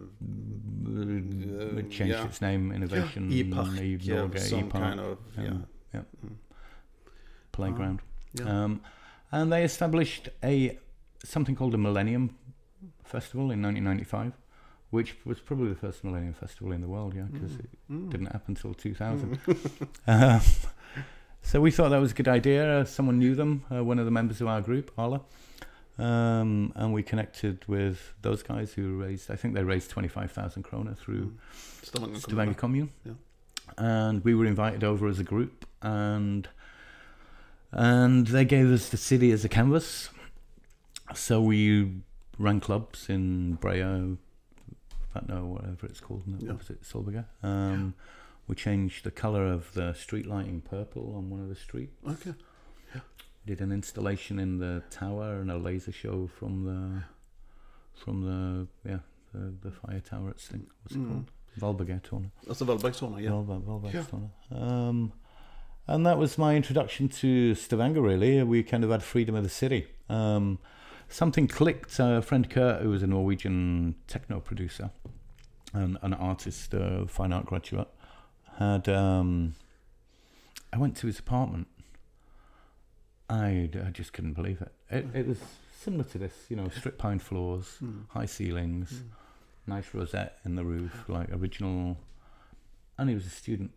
uh, changed yeah. its name, Innovation, Epoch, E- yeah, Norge, some Epoch, kind of um, yeah. yeah. Mm. playground. yeah. Um, and they established a something called a Millennium Festival in 1995, which was probably the first Millennium Festival in the world, yeah, because Mm. it Mm. didn't happen until 2000. Mm. um, so we thought that was a good idea. Uh, someone knew them, uh, one of the members of our group, Arla. Um, and we connected with those guys who raised, I think they raised 25,000 krona through Mm. Stavanger Commune. Yeah. And we were invited over as a group, and and they gave us the city as a canvas. So we ran clubs in Brea, Vatno, whatever it's called, Yeah. opposite Solberga. Um, We changed the colour of the street lighting purple on one of the streets. Okay. Did an installation in the tower and a laser show from the from the yeah the, the fire tower at Sting. What's it Mm. called? Valbergtårnet. That's the Valbergstone, yeah. Valberg, Valbergtårnet. Um, and that was my introduction to Stavanger. Really, we kind of had freedom of the city. Um, something clicked. A friend Kurt, who was a Norwegian techno producer and an artist, uh, fine art graduate, had. Um, I went to his apartment. I, I just couldn't believe it. It, it was similar to this, you know, strip pine floors, Mm. high ceilings, Mm. nice rosette in the roof, like original. And he was a student,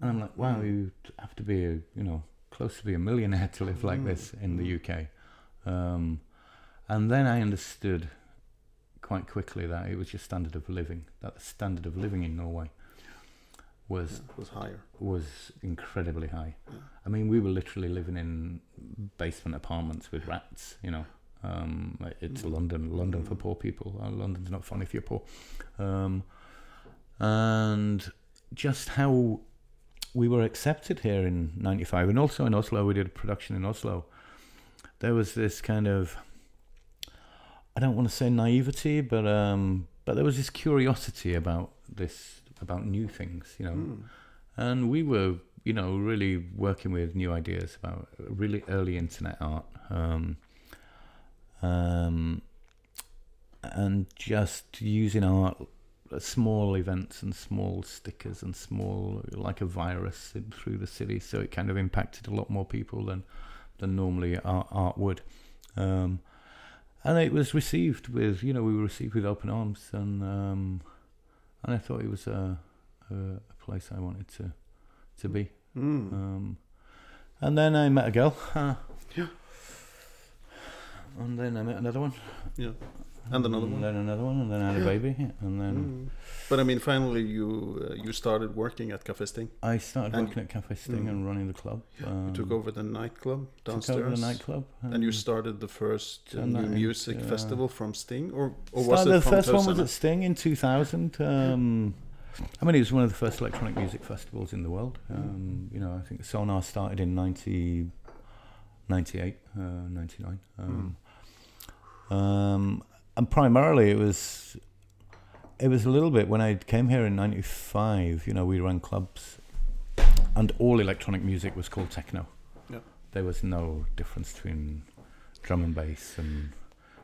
and I'm like, wow, Mm. you have to be, a, you know, close to be a millionaire to live like Mm. this in the Mm. UK. Um, and then I understood quite quickly that it was your standard of living. That the standard of living in Norway was Yeah, was higher. was incredibly high. Yeah. I mean, we were literally living in basement apartments with rats. You know, um, it's Mm. London, London for Mm. poor people. Uh, London's not fun if you're poor. Um, and just how we were accepted here in '95, and also in Oslo, we did a production in Oslo. There was this kind of, I don't want to say naivety, but um, but there was this curiosity about this about new things. You know, Mm. and we were you know really working with new ideas about really early internet art um, um, and just using art small events and small stickers and small like a virus through the city so it kind of impacted a lot more people than than normally art, art would um, and it was received with you know we were received with open arms and um, and I thought it was a, a, a place I wanted to to be Mm. Um, and then I met a girl. Uh, Yeah. And then I met another one. Yeah. And another and one. then another one, and then I had a baby, and then Mm. But I mean, finally, you uh, you started working at Café Sting. I started And- working at Cafe Sting Mm. and running the club. Um, You took over the nightclub downstairs. Took over the nightclub, And you um, started the first uh, new music festival from Sting, or or was started- it the first one was at Sting in 2000. Um, I mean, it was one of the first electronic music festivals in the world. Mm. Um, you know, I think Sonar started in 90, 98, uh, 99. Um, um, and primarily it was, it was a little bit when I came here in 95, you know, we ran clubs and all electronic music was called techno. Yeah. There was no difference between drum and bass and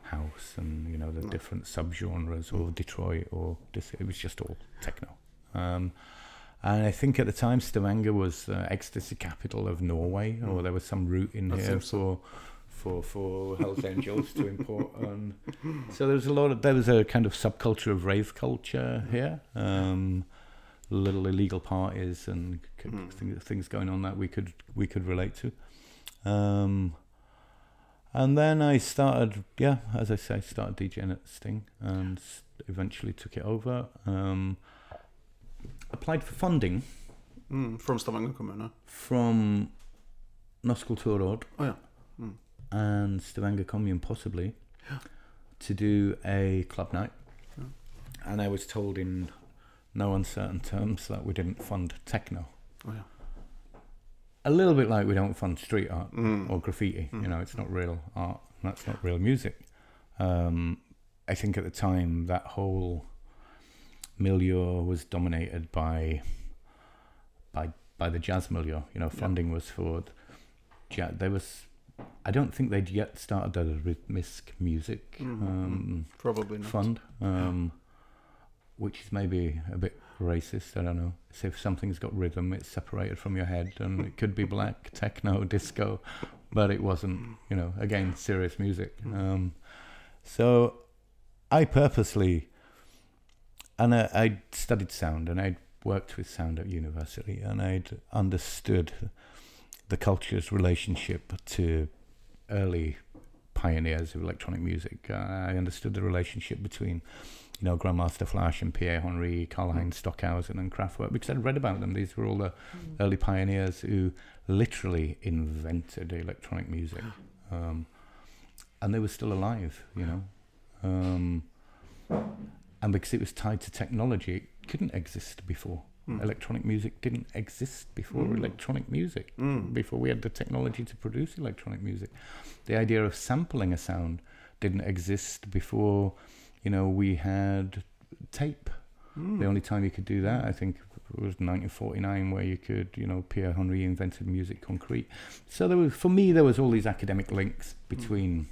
house and you know the No. different subgenres or Detroit or dis- it was just all techno. Um, and I think at the time Stavanger was uh, ecstasy capital of Norway, or Mm. there was some route in here think so. For for Hell's Angels to import. And so there was a lot of there was a kind of subculture of rave culture here. Um, little illegal parties and Mm. things, things going on that we could we could relate to. Um, and then I started, yeah, as I say, started DJing at Sting and eventually took it over. Um, applied for funding Mm, from Stavanger kommune. from Norsk Kulturråd Oh yeah. And Stavanger Commune possibly to do a club night. Yeah. And I was told in no uncertain terms that we didn't fund techno. Oh yeah. A little bit like we don't fund street art Mm. or graffiti. Mm. You know, it's not real art. That's not real music. Um, I think at the time that whole milieu was dominated by by by the jazz milieu. You know, Yeah. funding was for jazz. There was. I don't think they'd yet started a rhythmic music Mhm, um, Probably not. fund, um, which is maybe a bit racist. I don't know. So if something's got rhythm, it's separated from your head, and it could be black, techno, disco, but it wasn't. You know, again, serious music. Mm. Um, so I purposely, and I, I studied sound, and I'd worked with sound at university, and I'd understood the culture's relationship to early pioneers of electronic music. Uh, I understood the relationship between, you know, Grandmaster Flash and Pierre Henry, Karlheinz Stockhausen and Kraftwerk, because I'd read about them. These were all the early pioneers who literally invented electronic music. Um, and they were still alive, you know. Um, and because it was tied to technology, it couldn't exist before. Mm. Electronic music didn't exist before Mm. electronic music Mm. before we had the technology to produce electronic music. The idea of sampling a sound didn't exist before, you know, we had tape. Mm. The only time you could do that, I think, was 1949, where you could, you know, Pierre Henry invented musique concrète. So there was, for me, there was all these academic links between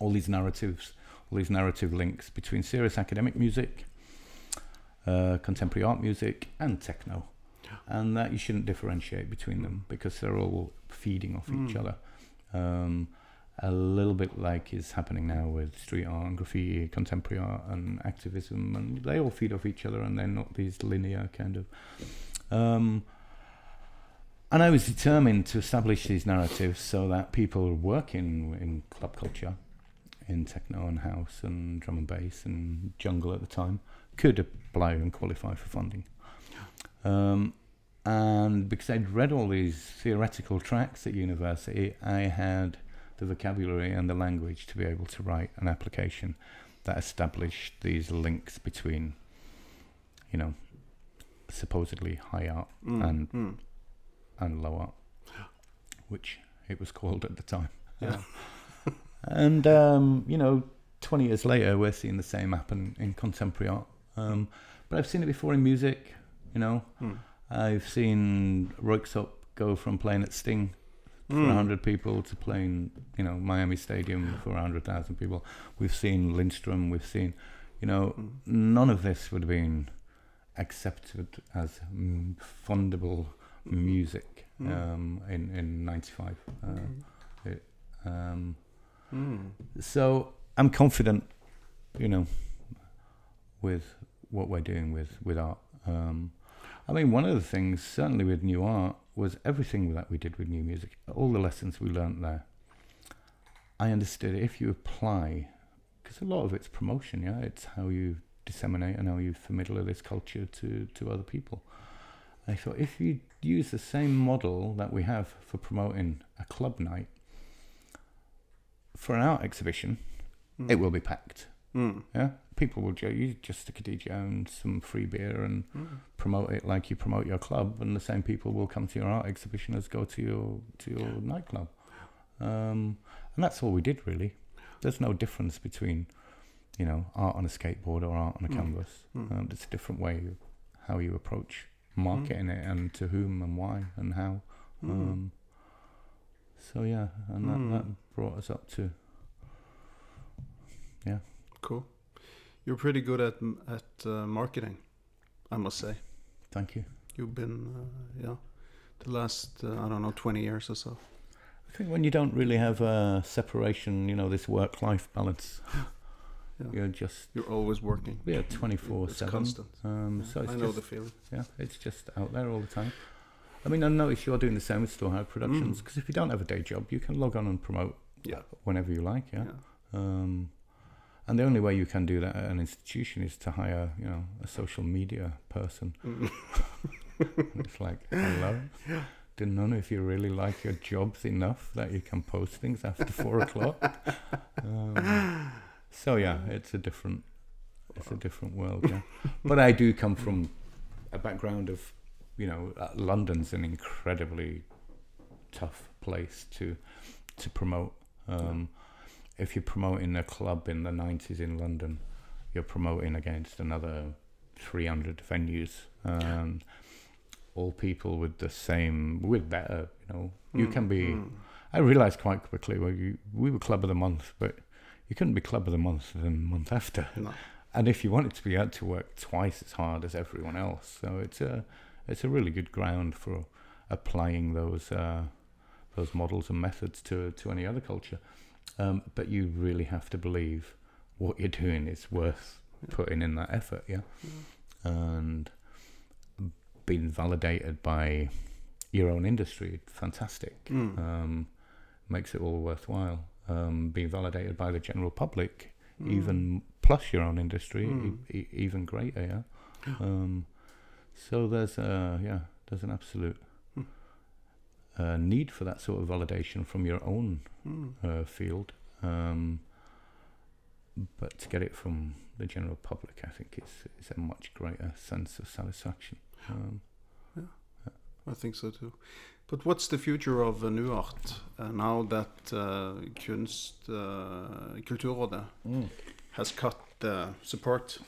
all these narratives, all these narrative links between serious academic music, uh, contemporary art music, and techno, and that you shouldn't differentiate between them because they're all feeding off each Mm. other. Um, a little bit like is happening now with street art and graffiti, contemporary art and activism, and they all feed off each other, and they're not these linear kind of. Um, and I was determined to establish these narratives so that people working in club culture, in techno and house and drum and bass and jungle at the time, could apply and qualify for funding. Um, and because I'd read all these theoretical tracks at university, I had the vocabulary and the language to be able to write an application that established these links between, you know, supposedly high art Mm. and Mm. and low art, which it was called at the time. Yeah. and um, you know, 20 years later, we're seeing the same happen in contemporary art. Um, but I've seen it before in music. You know, Mm. I've seen Röyksopp go from playing at Sting for Mm. 100 people to playing, you know, Miami Stadium for 100,000 people. We've seen Lindstrom. We've seen, you know, Mm. none of this would have been accepted as mm, fundable music Mm. um, in in '95. Uh, um, Mm. so I'm confident, you know, with what we're doing with with art. Um, I mean, one of the things, certainly with new art, was everything that we did with new music, all the lessons we learnt there. I understood if you apply, because a lot of it's promotion, yeah, it's how you disseminate and how you familiar this culture to, to other people. I thought if you use the same model that we have for promoting a club night for an art exhibition, Mm. it will be packed. Mm. Yeah, people will ju- you just stick a DJ and some free beer and Mm. promote it like you promote your club, and the same people will come to your art exhibition as go to your to your nightclub. Um, and that's all we did really. There's no difference between, you know, art on a skateboard or art on a Mm. canvas. Mm. Um, it's a different way of how you approach marketing it and to whom and why and how. Mm. Um, so yeah, and that, Mm. that brought us up to yeah. Cool. You're pretty good at at uh, marketing, I must say. thank you. You've been, uh, yeah, the last uh, I don't know, 20 years or so. I think when you don't really have a separation, you know, this work-life balance, Yeah. you're just You're always working. yeah, twenty-four It's seven. constant. Um, Yeah, so it's I know just the feeling. yeah, it's just out there all the time. I mean, I notice you're doing the same with Storehouse Productions Mm. because if you don't have a day job, you can log on and promote Yeah. whenever you like. Yeah. Yeah. Um, and the only way you can do that at an institution is to hire, you know, a social media person. Mm. it's like, hello. Didn't know if you really like your jobs enough that you can post things after four o'clock. Um, so yeah, it's a different, it's a different world. Yeah, but I do come from a background of, you know, uh, London's an incredibly tough place to to promote. Um, if you're promoting a club in the 90s in London, you're promoting against another 300 venues and all people with the same, with better, you know. You Mm, can be, mm. I realized quite quickly, well, you, we were club of the month, but you couldn't be club of the month the month after. No. And if you wanted to be, you had to work twice as hard as everyone else. So it's a, it's a really good ground for applying those, uh, those models and methods to, to any other culture. Um, but you really have to believe what you're doing is worth Yeah. putting in that effort, yeah. Yeah. And being validated by your own industry, fantastic. Mm. Um, makes it all worthwhile. Um, being validated by the general public, Mm. even plus your own industry, Mm. e- e- even greater, yeah. Um, so there's a yeah, there's an absolute. Uh, need for that sort of validation from your own Mm. uh, field. Um, but to get it from the general public, I think it's, it's a much greater sense of satisfaction. Um, I think so too. But what's the future of uh, New Art uh, now that uh, Kunst, uh, Kulturrådet has cut the support?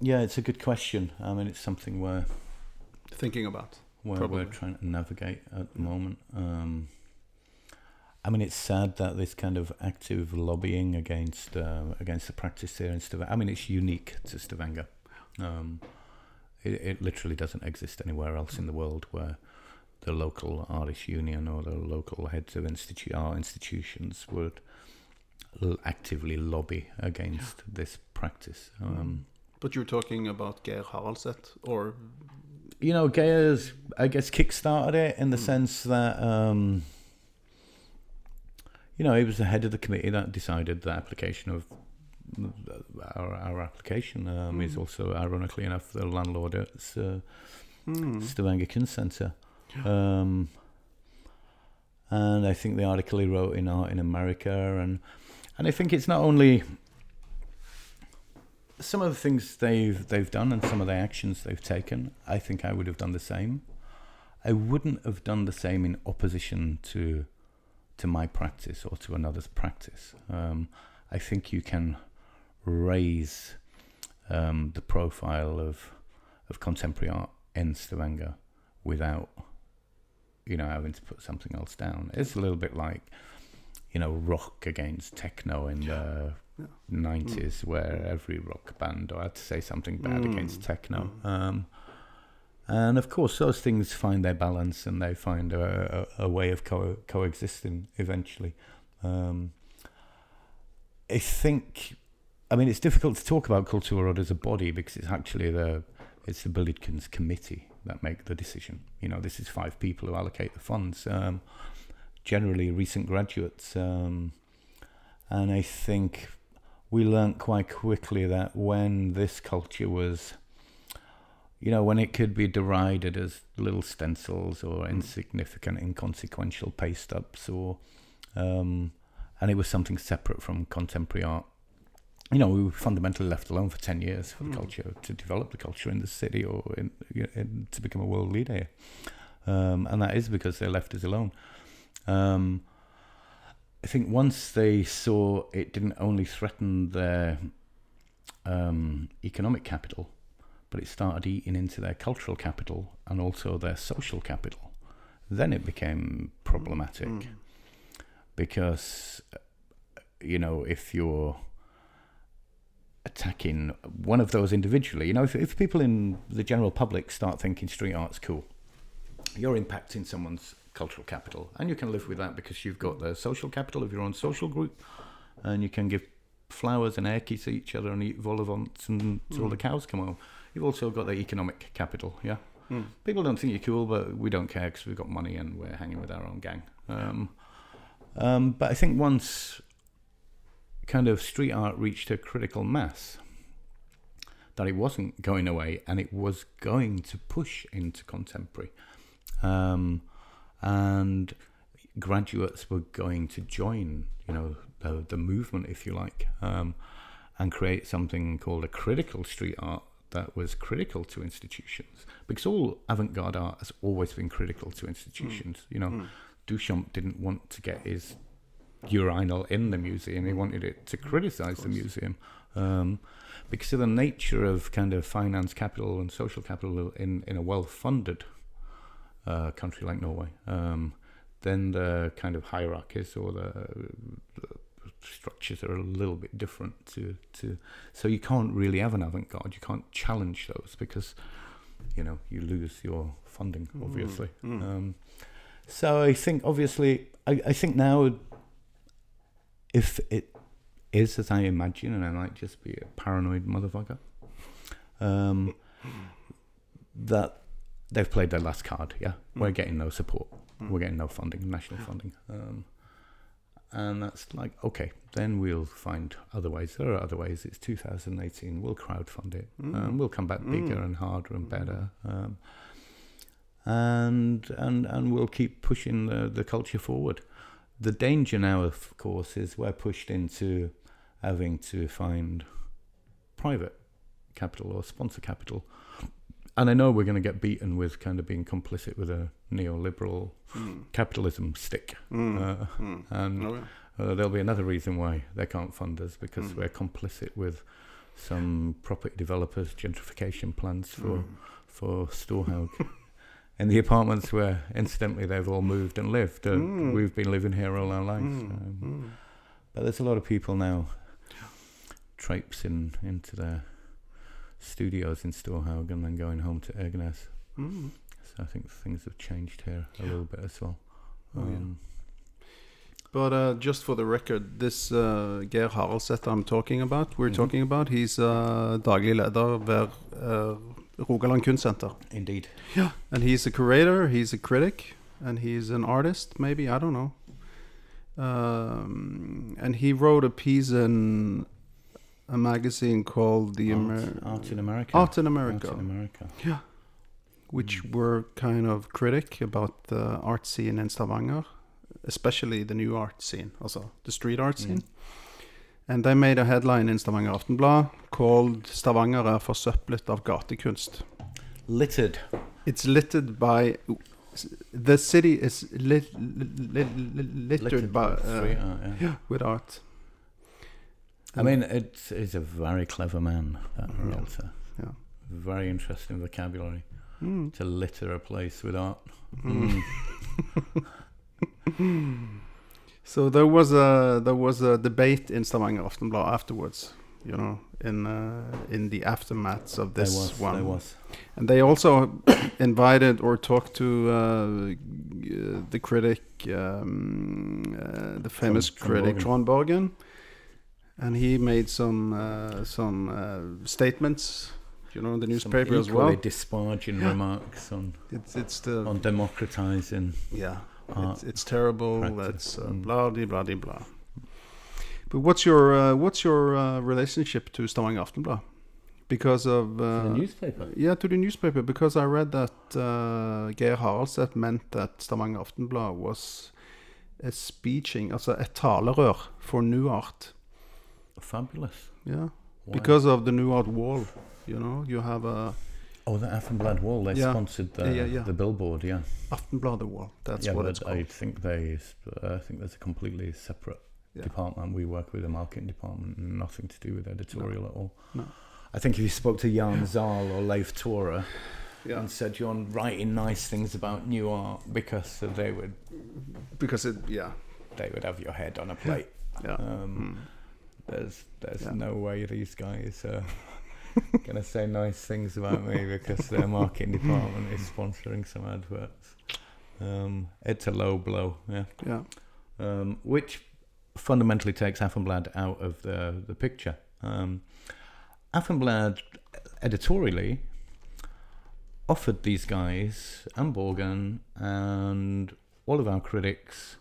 Yeah, it's a good question. I mean, it's something we're, Thinking about. We're, Probably. we're trying to navigate at the moment. Um, I mean, it's sad that this kind of active lobbying against uh, against the practice here in Stavanger. I mean, it's unique to Stavanger. Um, it, it literally doesn't exist anywhere else in the world where the local artist union or the local heads of institu- art institutions would l- actively lobby against this practice. Um, But you're talking about Geir Haraldseth, or you know, Gaia's, I guess, kickstarted it in the Mm. sense that, um, you know, he was the head of the committee that decided the application of our, our application. Um, He's Mm. also, ironically enough, the landlord at uh, Hmm. Stavanger Kunst Centre. Um, and I think the article he wrote in Art in America, and and I think it's not only some of the things they've they've done and some of the actions they've taken. I think I would have done the same. I wouldn't have done the same in opposition to to my practice or to another's practice. Um, I think you can raise um, the profile of of contemporary art in Stavanger without you know having to put something else down. It's a little bit like you know rock against techno in the Yeah. nineties, where every rock band had to say something bad Mm. against techno. Mm. Um, and of course, those things find their balance and they find a, a, a way of co- coexisting eventually. Um, I think, I mean, it's difficult to talk about Kulturrådet as a body because it's actually the it's the Bildkins committee that make the decision. You know, this is five people who allocate the funds. Um, generally, recent graduates, um, and I think we learnt quite quickly that when this culture was you know, when it could be derided as little stencils or insignificant, inconsequential paste ups, or um, and it was something separate from contemporary art. You know, we were fundamentally left alone for ten years for the Mm. culture to develop the culture in the city or in, in to become a world leader, um, and that is because they left us alone. Um, I think once they saw it didn't only threaten their um, economic capital, but it started eating into their cultural capital and also their social capital, then it became problematic Mm. because, uh, you know, if you're attacking one of those individually, you know, if, if people in the general public start thinking street art's cool, you're impacting someone's cultural capital, and you can live with that because you've got the social capital of your own social group, and you can give flowers and airkies to each other and eat vol vents until the cows come home. You've also got the economic capital, yeah. Mm. People don't think you're cool, but we don't care because we've got money and we're hanging with our own gang. Um, um, but I think once kind of street art reached a critical mass, that it wasn't going away and it was going to push into contemporary. Um, and graduates were going to join, you know, the, the movement, if you like, um, and create something called a critical street art that was critical to institutions. Because all avant-garde art has always been critical to institutions. You know, Mm. Duchamp didn't want to get his urinal in the museum. He wanted it to criticize the museum. Um, because of the nature of kind of finance capital and social capital in, in a well-funded uh, country like Norway, um, then the kind of hierarchies or the, the structures are a little bit different to, to so you can't really have an avant-garde. You can't challenge those because you know you lose your funding Mm, obviously. Mm. um, so I think obviously I, I think now if it is as I imagine and I might just be a paranoid motherfucker um, that they've played their last card yeah we're Mm. getting no support Mm. we're getting no funding national funding um, and that's like okay then we'll find other ways there are other ways it's 2018 we'll crowdfund it Mm. um, we'll come back bigger Mm. and harder and Mm. better um, and and and we'll keep pushing the, the culture forward the danger now of course is we're pushed into having to find private capital or sponsor capital and I know we're going to get beaten with kind of being complicit with a neoliberal Mm. capitalism stick Mm. uh, Mm. and Oh, yeah. uh, there'll be another reason why they can't fund us because Mm. we're complicit with some property developers' gentrification plans for Mm. for Storhaug. In the apartments where, incidentally, they've all moved and lived. Uh, Mm. We've been living here all our lives. Um, but there's a lot of people now traipsing into their studios in Storhaug and then going home to Eiganes. Mm. So I think things have changed here a little bit as well. Oh, yeah. Um, But uh, just for the record, this uh, Geir Haraldseth I'm talking about, we're Mhm. talking about, he's uh, daglig leder ved uh, Rogaland Kunstsenter. Indeed. Yeah, and he's a curator, he's a critic, and he's an artist, maybe, I don't know. Um, and he wrote a piece in a magazine called The Art, Amer- Art in America. Art in America, Art in America. which Mm. were kind of critic about the art scene in Stavanger, especially the new art scene, also the street art scene. Mm. And they made a headline in Stavanger Aftenblad called 'Stavanger er forsøplet av gatekunst'. Littered. It's littered by the city is lit, lit, lit, littered, by with uh, art, yeah. with art. I mean, it's he's a very clever man, that Yeah. Ralta. Yeah. Very interesting vocabulary Mm. to litter a place with art. Mm. So there was a there was a debate in Stavanger Aftenblad afterwards, you know, in uh, in the aftermaths of this there was, one. There was. And they also invited or talked to uh, the critic, um, uh, the famous Trond- Trond critic Trond Borgen, and he made some uh, some uh, statements you know, in the Some newspaper as equally well. disparaging remarks on It's it's the on democratizing. yeah, art it's, it's terrible. practice. That's uh, Mm. blah de blah de blah. But what's your uh, what's your uh, relationship to Stavanger Aftenblad? Because of uh, the newspaper. yeah, to the newspaper. Because I read that uh, Geir Haraldseth meant that Stavanger Aftenblad was a speeching, altså et talerør for New Art. Fabulous. Yeah, because of the Nuart wall. You know, you have a oh, the Aftenblad wall. They Yeah. sponsored the Yeah, yeah, yeah. the billboard. Yeah. Aftenbladet wall. That's what it's called. I think they. I think there's a completely separate department. We work with a marketing department, nothing to do with editorial at all. No. I think if you spoke to Jan Zal or Leif Tora yeah, and said you're writing nice things about new art, because they would because it. Yeah, they would have your head on a plate. yeah. Um, Mm. There's there's Yeah. no way these guys are gonna say nice things about me because their marketing department is sponsoring some adverts. Um, it's a low blow, yeah. Yeah. Um, which fundamentally takes Aftenblad out of the the picture. Um, Aftenblad editorially offered these guys and Borgen and all of our critics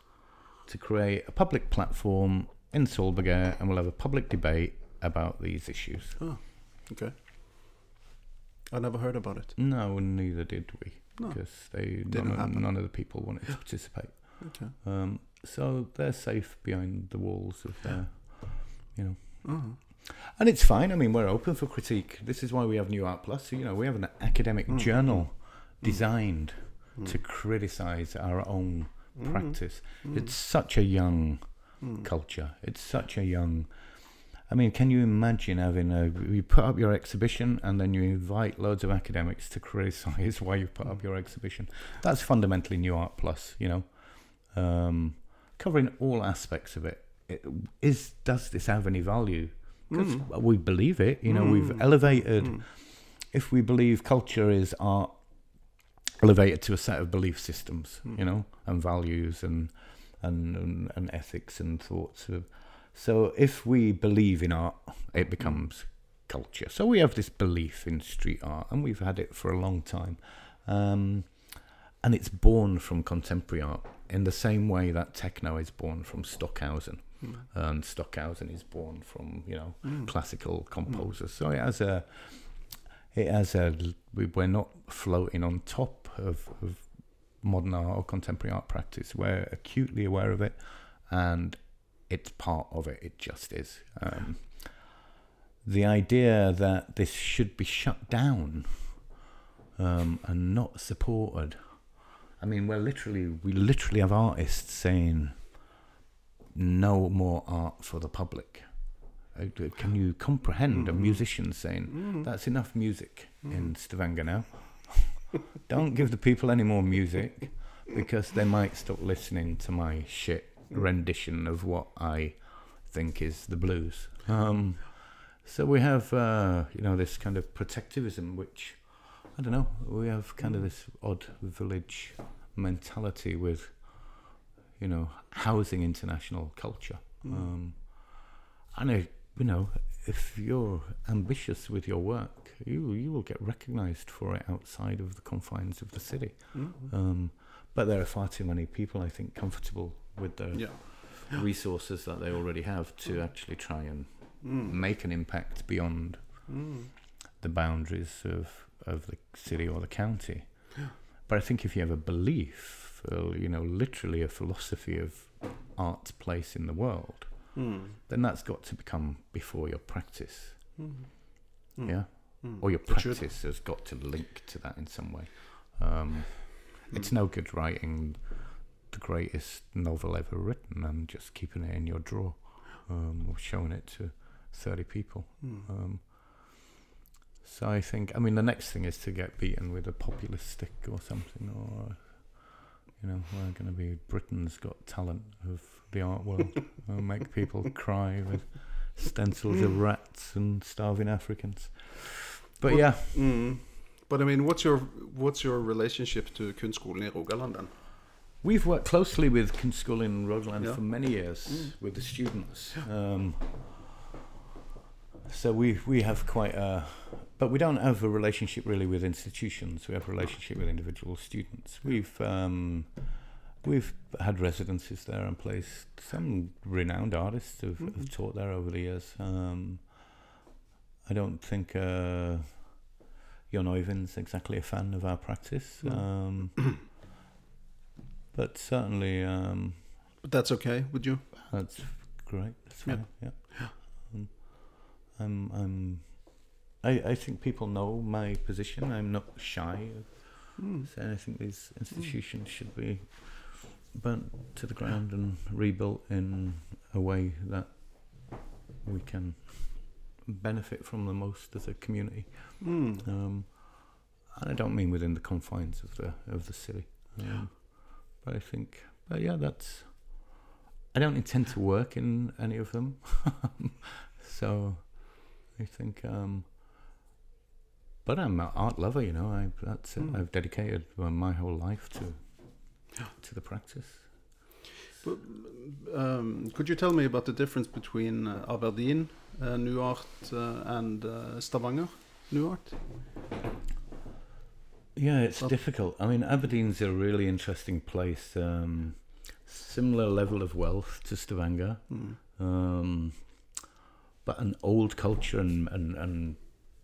to create a public platform in Sølvberget and we'll have a public debate about these issues. Oh, okay. I never heard about it. No, neither did we, No. because they Didn't none of, none of the people wanted to participate. Okay. Um, so they're safe behind the walls of their, you know. Uh-huh. And it's fine. I mean, we're open for critique. This is why we have Nuart Plus. You know, we have an academic Mm. journal Mm. designed Mm. to criticize our own Mm. practice. It's such a young Mm. culture. It's such a young. I mean, can you imagine having a you put up your exhibition and then you invite loads of academics to criticize why you put up your exhibition? That's fundamentally Nuart Plus. You know, um, covering all aspects of it. it. Is does this have any value? Because Mm. we believe it. You know, we've Mm. elevated. Mm. If we believe culture is art, elevated to a set of belief systems. Mm. You know, and values and and and, and ethics and thoughts of. So if we believe in art, it becomes culture. So we have this belief in street art, and we've had it for a long time, um, and it's born from contemporary art in the same way that techno is born from Stockhausen, Mm. and Stockhausen is born from you know Mm. classical composers. So it has a, it has a. we- We're not floating on top of, of modern art or contemporary art practice. We're acutely aware of it, and it's part of it. It just is. Um, the idea that this should be shut down um, and not supported. I mean, we're literally we literally have artists saying no more art for the public. Uh, Can you comprehend a Mm. musician saying Mm. that's enough music Mm. in Stavanger now? Don't give the people any more music because they might stop listening to my shit rendition of what I think is the blues. Um, so we have, uh, you know, this kind of protectivism, which I don't know. We have kind of this odd village mentality with, you know, housing international culture. Mm. Um, and I, you know, if you're ambitious with your work, you you will get recognised for it outside of the confines of the city. Mm. Um, but there are far too many people, I think, comfortable with the Yeah. resources that they already have to actually try and Mm. make an impact beyond Mm. the boundaries of, of the city or the county. Yeah. But I think if you have a belief, uh, you know, literally a philosophy of art's place in the world, Mm. then that's got to become before your practice. Mm. Yeah. Mm. Or your practice has got to link to that in some way. Um, It's no good writing the greatest novel ever written and just keeping it in your drawer um, or showing it to 30 people. Mm. Um, so I think, I mean, the next thing is to get beaten with a populist stick or something, or, you know, we're going to be Britain's Got Talent of the art world. and make people cry with stencils of rats and starving Africans. But Well- yeah, Mm. But I mean, what's your what's your relationship to Kunstskolen i Rogaland then? We've worked closely with Kunstskolen in Rogaland Yeah. for many years Mm. with the students. Um, so we we have quite a but we don't have a relationship really with institutions. We have a relationship with individual students. We've um, we've had residencies there and placed some renowned artists who've, Mhm. have taught there over the years. Um, I don't think uh, Jon Oyvind's exactly a fan of our practice, um, but certainly um, But that's okay Would you. that's great. That's Yeah. fine. Yeah. Um, I'm. I'm. I, I think people know my position. I'm not shy of Mm. saying I think these institutions should be burnt to the ground and rebuilt in a way that we can benefit from the most as a community. Mm. Um, and I don't mean within the confines of the of the city. Um, but I think, but yeah, that's. I don't intend to work in any of them, so I think. Um, but I'm an art lover, you know. I that's. Mm. I've dedicated my whole life to to the practice. Um, could you tell me about the difference between uh, Aberdeen uh, Nuart uh, and uh, Stavanger Nuart? Yeah, it's difficult. I mean, Aberdeen's a really interesting place. Um, similar level of wealth to Stavanger, Mm. um, but an old culture and, and, and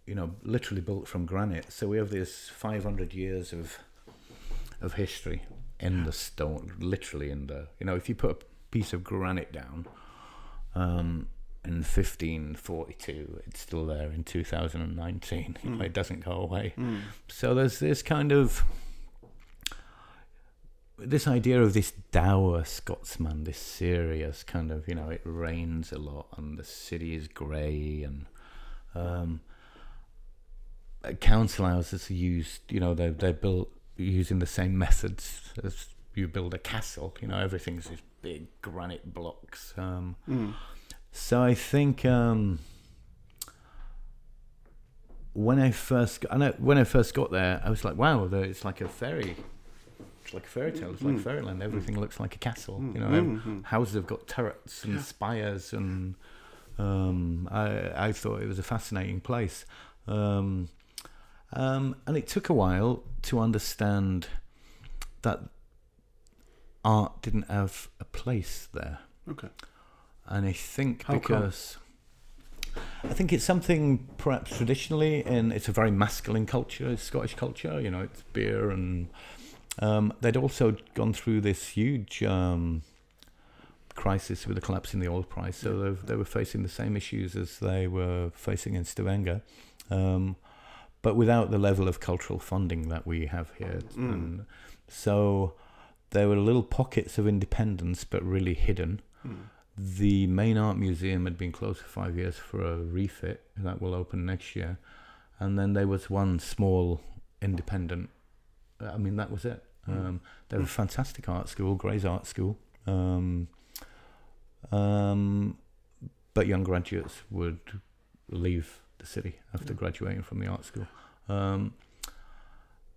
you know literally built from granite. So we have this 500 years of of history in the stone, literally in the you know if you put a piece of granite down. Um, in 1542, it's still there in 2019. You know, Mm. it doesn't go away. Mm. So there's this kind of this idea of this dour Scotsman, this serious kind of, you know, it rains a lot and the city is grey and um, uh, council houses are used, you know, they're, they're built using the same methods as you build a castle, you know, everything's these big granite blocks. Um, Mm. so I think um, when I first got, I know, when I first got there, I was like, wow, it's like a fairy, it's like a fairy tale, it's like Mm. fairyland. Everything looks like a castle. Mm. You know, Mm, mm. houses have got turrets and spires, and um, I I thought it was a fascinating place. Um, um, and it took a while to understand that art didn't have a place there. Okay. And I think How come? because I think it's something perhaps traditionally, and it's a very masculine culture, Scottish culture. You know, it's beer, and um, they'd also gone through this huge um, crisis with the collapse in the oil price, so they they were facing the same issues as they were facing in Stavanger. Um, but without the level of cultural funding that we have here, Mm. and so there were little pockets of independence, but really hidden. Mm. The main art museum had been closed for five years for a refit that will open next year, and then there was one small independent. I mean, that was it. Mm. Um, they were a fantastic art school, Gray's Art School, um, um, but young graduates would leave the city after graduating from the art school. Um,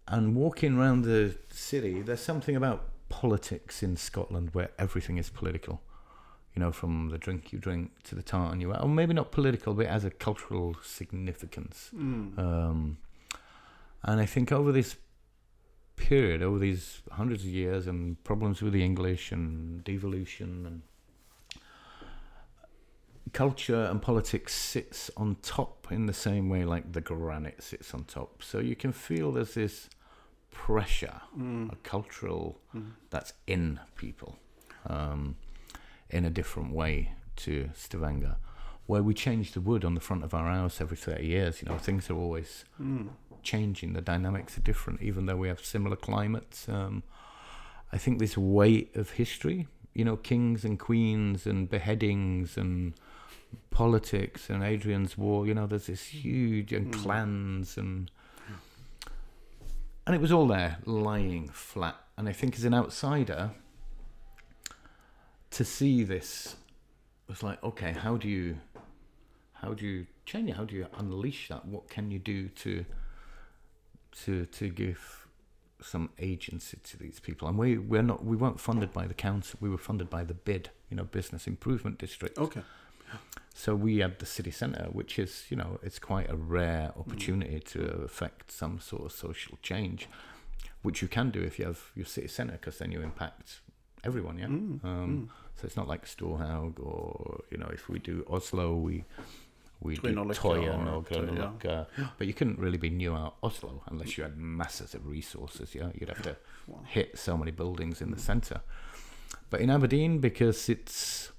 and walking around the city, there's something about politics in Scotland where everything is political. You know, from the drink you drink to the tartan you wear, or maybe not political, but it has a cultural significance. Mm. Um, and I think over this period, over these hundreds of years, and problems with the English and devolution and culture and politics sits on top in the same way like the granite sits on top. So you can feel there's this pressure, Mm. a cultural Mm. that's in people um, in a different way to Stavanger, where we change the wood on the front of our house every 30 years. You know, things are always Mm. changing. The dynamics are different, even though we have similar climates. Um, I think this weight of history, you know, kings and queens and beheadings and politics and Hadrian's Wall, you know, there's this huge, and Mm. clans and. And it was all there, lying flat. And I think as an outsider, to see this was like, okay, how do you, how do you change it? How do you unleash that? What can you do to, to to give some agency to these people? And we we're not we weren't funded by the council. We were funded by the BID, you know, Business Improvement District. Okay. So we had the city centre, which is, you know, it's quite a rare mm. opportunity to mm. affect some sort of social change, which you can do if you have your city centre, because then you impact everyone, yeah. Mm, Um, mm. So it's not like Storhaug or you know, if we do Oslo, we we do Tøyen or or Toy- yeah. But you couldn't really be new out Oslo unless you had masses of resources. Yeah, you'd have to Wow. hit so many buildings in the centre. But in Aberdeen, because it's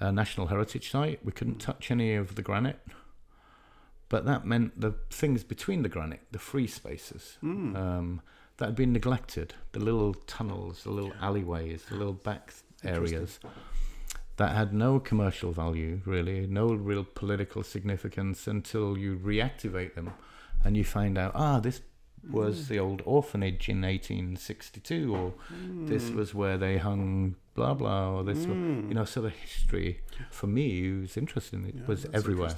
a national heritage site, we couldn't touch any of the granite. But that meant the things between the granite, the free spaces, Mm. um, that had been neglected. The little tunnels, the little alleyways, the little back areas that had no commercial value, really, no real political significance until you reactivate them and you find out, ah, this was the old orphanage in 1862, or this was where they hung blah blah, or this, Mm. you know, so the history for me was interesting. It Yeah, was everywhere.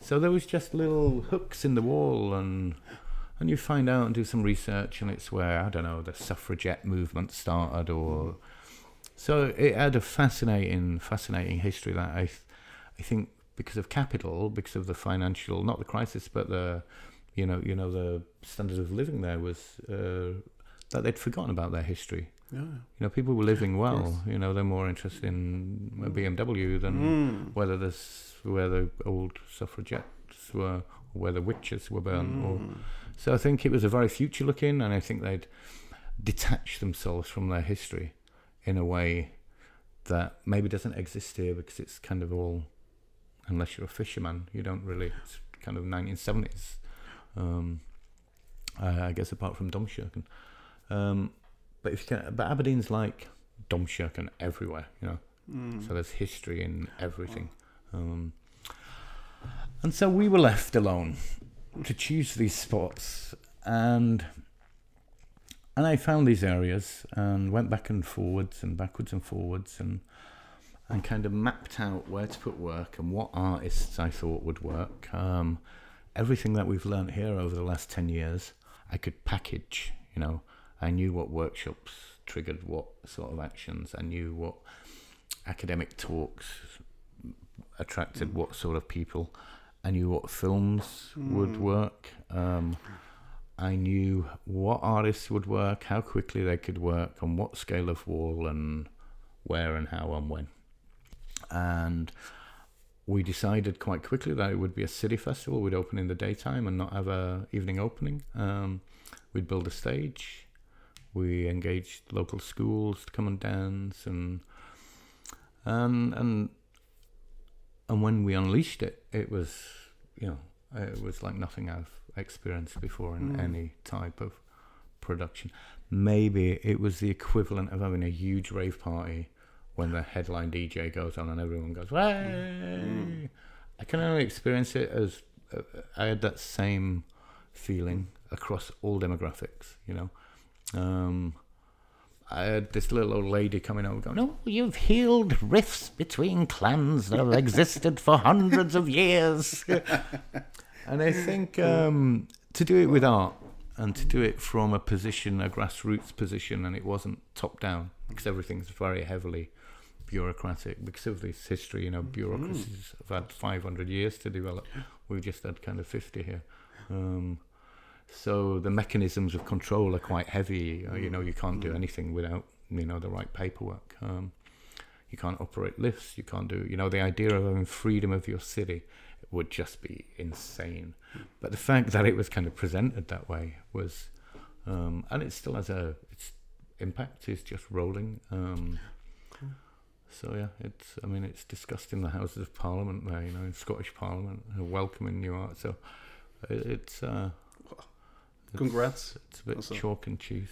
So there was just little hooks in the wall, and and you find out and do some research, and it's where I don't know the suffragette movement started, or so it had a fascinating, fascinating history that I, th- I think because of capital, because of the financial, not the crisis, but the, you know, you know the standard of living there was uh, that they'd forgotten about their history. Yeah. You know, people were living well. course. You know, they're more interested in a BMW than Mm. whether this where the old suffragettes were, or where the witches were burned. Or, Mm. so I think it was a very future looking, and I think they'd detach themselves from their history in a way that maybe doesn't exist here because it's kind of all, unless you're a fisherman, you don't really. It's kind of 1970s. Um, I guess apart from Domkirken. Um, but if you can, but Aberdeen's like Domkirken everywhere, you know. Mm. So there's history in everything. Um, and so we were left alone to choose these spots, and and I found these areas and went back and forwards and backwards and forwards and and kind of mapped out where to put work and what artists I thought would work. Um, everything that we've learnt here over the last ten years, I could package. You know, I knew what workshops triggered what sort of actions. I knew what academic talks attracted what sort of people. I knew what films would Mm. work. Um, I knew what artists would work, how quickly they could work, on what scale of wall, and where and how and when. And we decided quite quickly that it would be a city festival. We'd open in the daytime and not have a evening opening. Um, we'd build a stage. We engaged local schools to come and dance, and and and and when we unleashed it, it was you know it was like nothing I've experienced before in Mm. any type of production. Maybe it was the equivalent of having a huge rave party when the headline DJ goes on and everyone goes, "Way!" Mm. I can only experience it as uh, I had that same feeling across all demographics. You know, um, I had this little old lady coming over going, "Oh, you've healed rifts between clans that have existed for hundreds of years." and I think um, to do it with art and to do it from a position, a grassroots position, and it wasn't top down because everything's very heavily bureaucratic because of this history. You know, bureaucracies have had 500 years to develop. We've just had kind of 50 here. Um, so the mechanisms of control are quite heavy. Uh, you know, you can't do anything without you know the right paperwork. Um, you can't operate lifts. You can't do. You know, the idea of having freedom of your city would just be insane. But the fact that it was kind of presented that way was, um, and it still has a its impact is just rolling. Um, so yeah, it's. I mean, it's discussed in the Houses of Parliament there. You know, in Scottish Parliament, welcoming new art. So it, it's. Uh, it's- Congrats. It's a bit Also. chalk and cheese,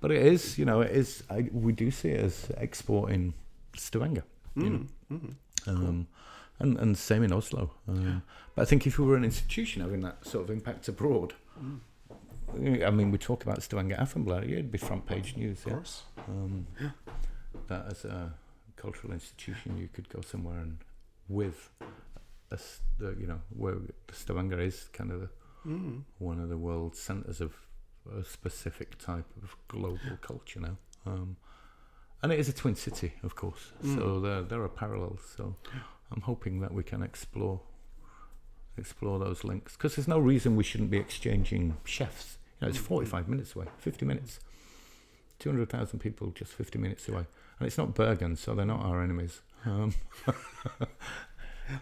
but it is. You know, it is. I, we do see it as exporting Stavanger. You know. Mm. Mm. Um, and, and same in Oslo. Um, But I think if we were an institution having that sort of impact abroad, Mm. I mean, we talk about Stavanger Aftenblad, yeah, it'd be front page news. Of Yeah? course. Um, that as a cultural institution, you could go somewhere and with, a, the, you know, where Stavanger is kind of the, Mm. one of the world's centres of a specific type of global culture now. Um, and it is a twin city, of course, so Mm. there there are parallels. So I'm hoping that we can explore explore those links because there's no reason we shouldn't be exchanging chefs. You know, it's Mm. 45 minutes away, 50 minutes, 200,000 people just 50 minutes away, and it's not Bergen, so they're not our enemies. Um,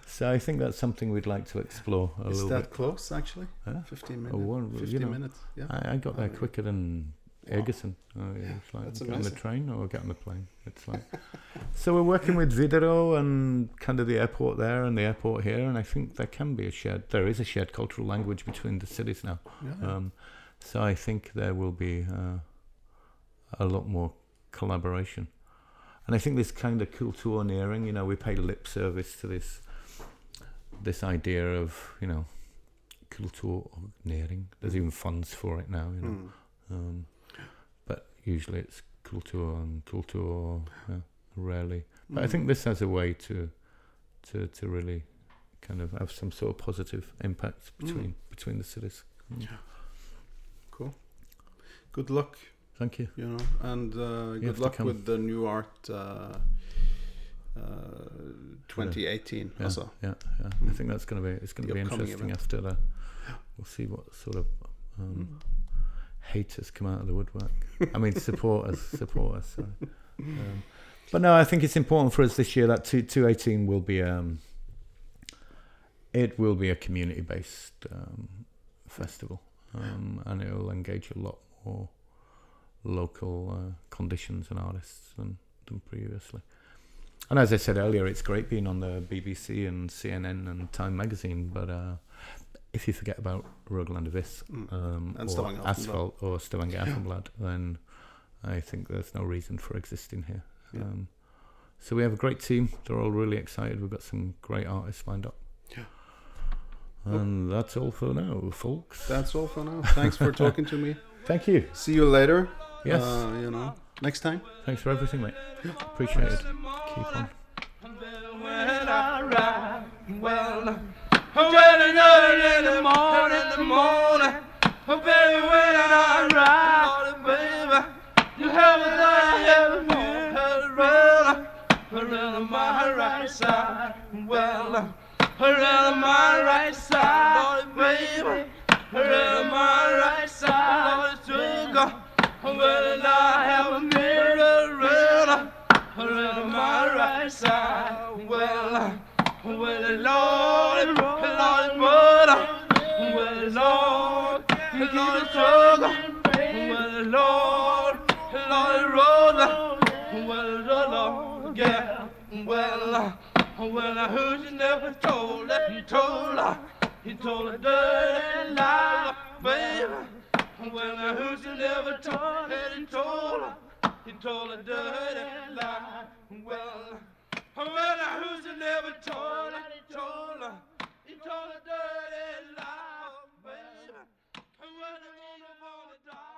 so I think that's something we'd like to explore a Is little that bit. close actually? Huh? 15 Oh, minutes. well, you know, minutes. Yeah. I, I got there Oh, quicker than. Egerton. Oh, yeah, it's like That's get on the train or get on the plane. It's like so we're working with Widerøe and kind of the airport there and the airport here, and I think there can be a shared. There is a shared cultural language between the cities now. Yeah. Um, so I think there will be uh, a lot more collaboration, and I think this kind of kulturnæring. You know, we pay lip service to this this idea of you know kulturnæring. There's even funds for it now. You know. Mm. Um, but usually it's culture and culture, yeah, rarely. But I Mm. think this has a way to, to to really kind of have some sort of positive impact Mm. between between the cities. Mm. Cool. Good luck, Thank you. you know, and uh, good luck with the new art uh, 2018 Yeah, also. yeah, yeah. I Mm. think that's going to be it's going to be interesting event. after that. We'll see what sort of um, Mm. haters come out of the woodwork. I mean, support us, support us. Sorry. Um, but no, I think it's important for us this year that two two eighteen will be um, it will be a community based um, festival, um, and it will engage a lot more local uh, conditions and artists than than previously. And as I said earlier, it's great being on the BBC and CNN and Time Magazine, but uh, if you forget about Rogalands Avis Mm. um, And or Asphalt or Stavanger Aftenblad, then I think there's no reason for existing here. Yeah. Um, so we have a great team. They're all really excited. We've got some great artists lined up. Yeah. And that's all for now, folks. That's all for now. Thanks for talking to me. Thank you. See you later. Yes. Uh, you know, next time. Thanks for everything, mate. Appreciate it. Keep on. When well, in the morning, in the morning, oh baby, when I ride, baby, you have a light, have a around, around my right side, well, around my right side, baby, around my right side, sugar, when I have a mirror around around my right side. Well, well, Lord, Lord, mother, well, Lord, Lord, struggle, well, Lord, Lord, roller, well, Lord, yeah, well, well, I heard you never told? You told her, you told her dirty lie, baby. Well, now who's the never told it and told her, he told a dirty lie. Well, well, now who's the never told it and told her, he told a dirty lie. Well, well, I'm gonna wanna die.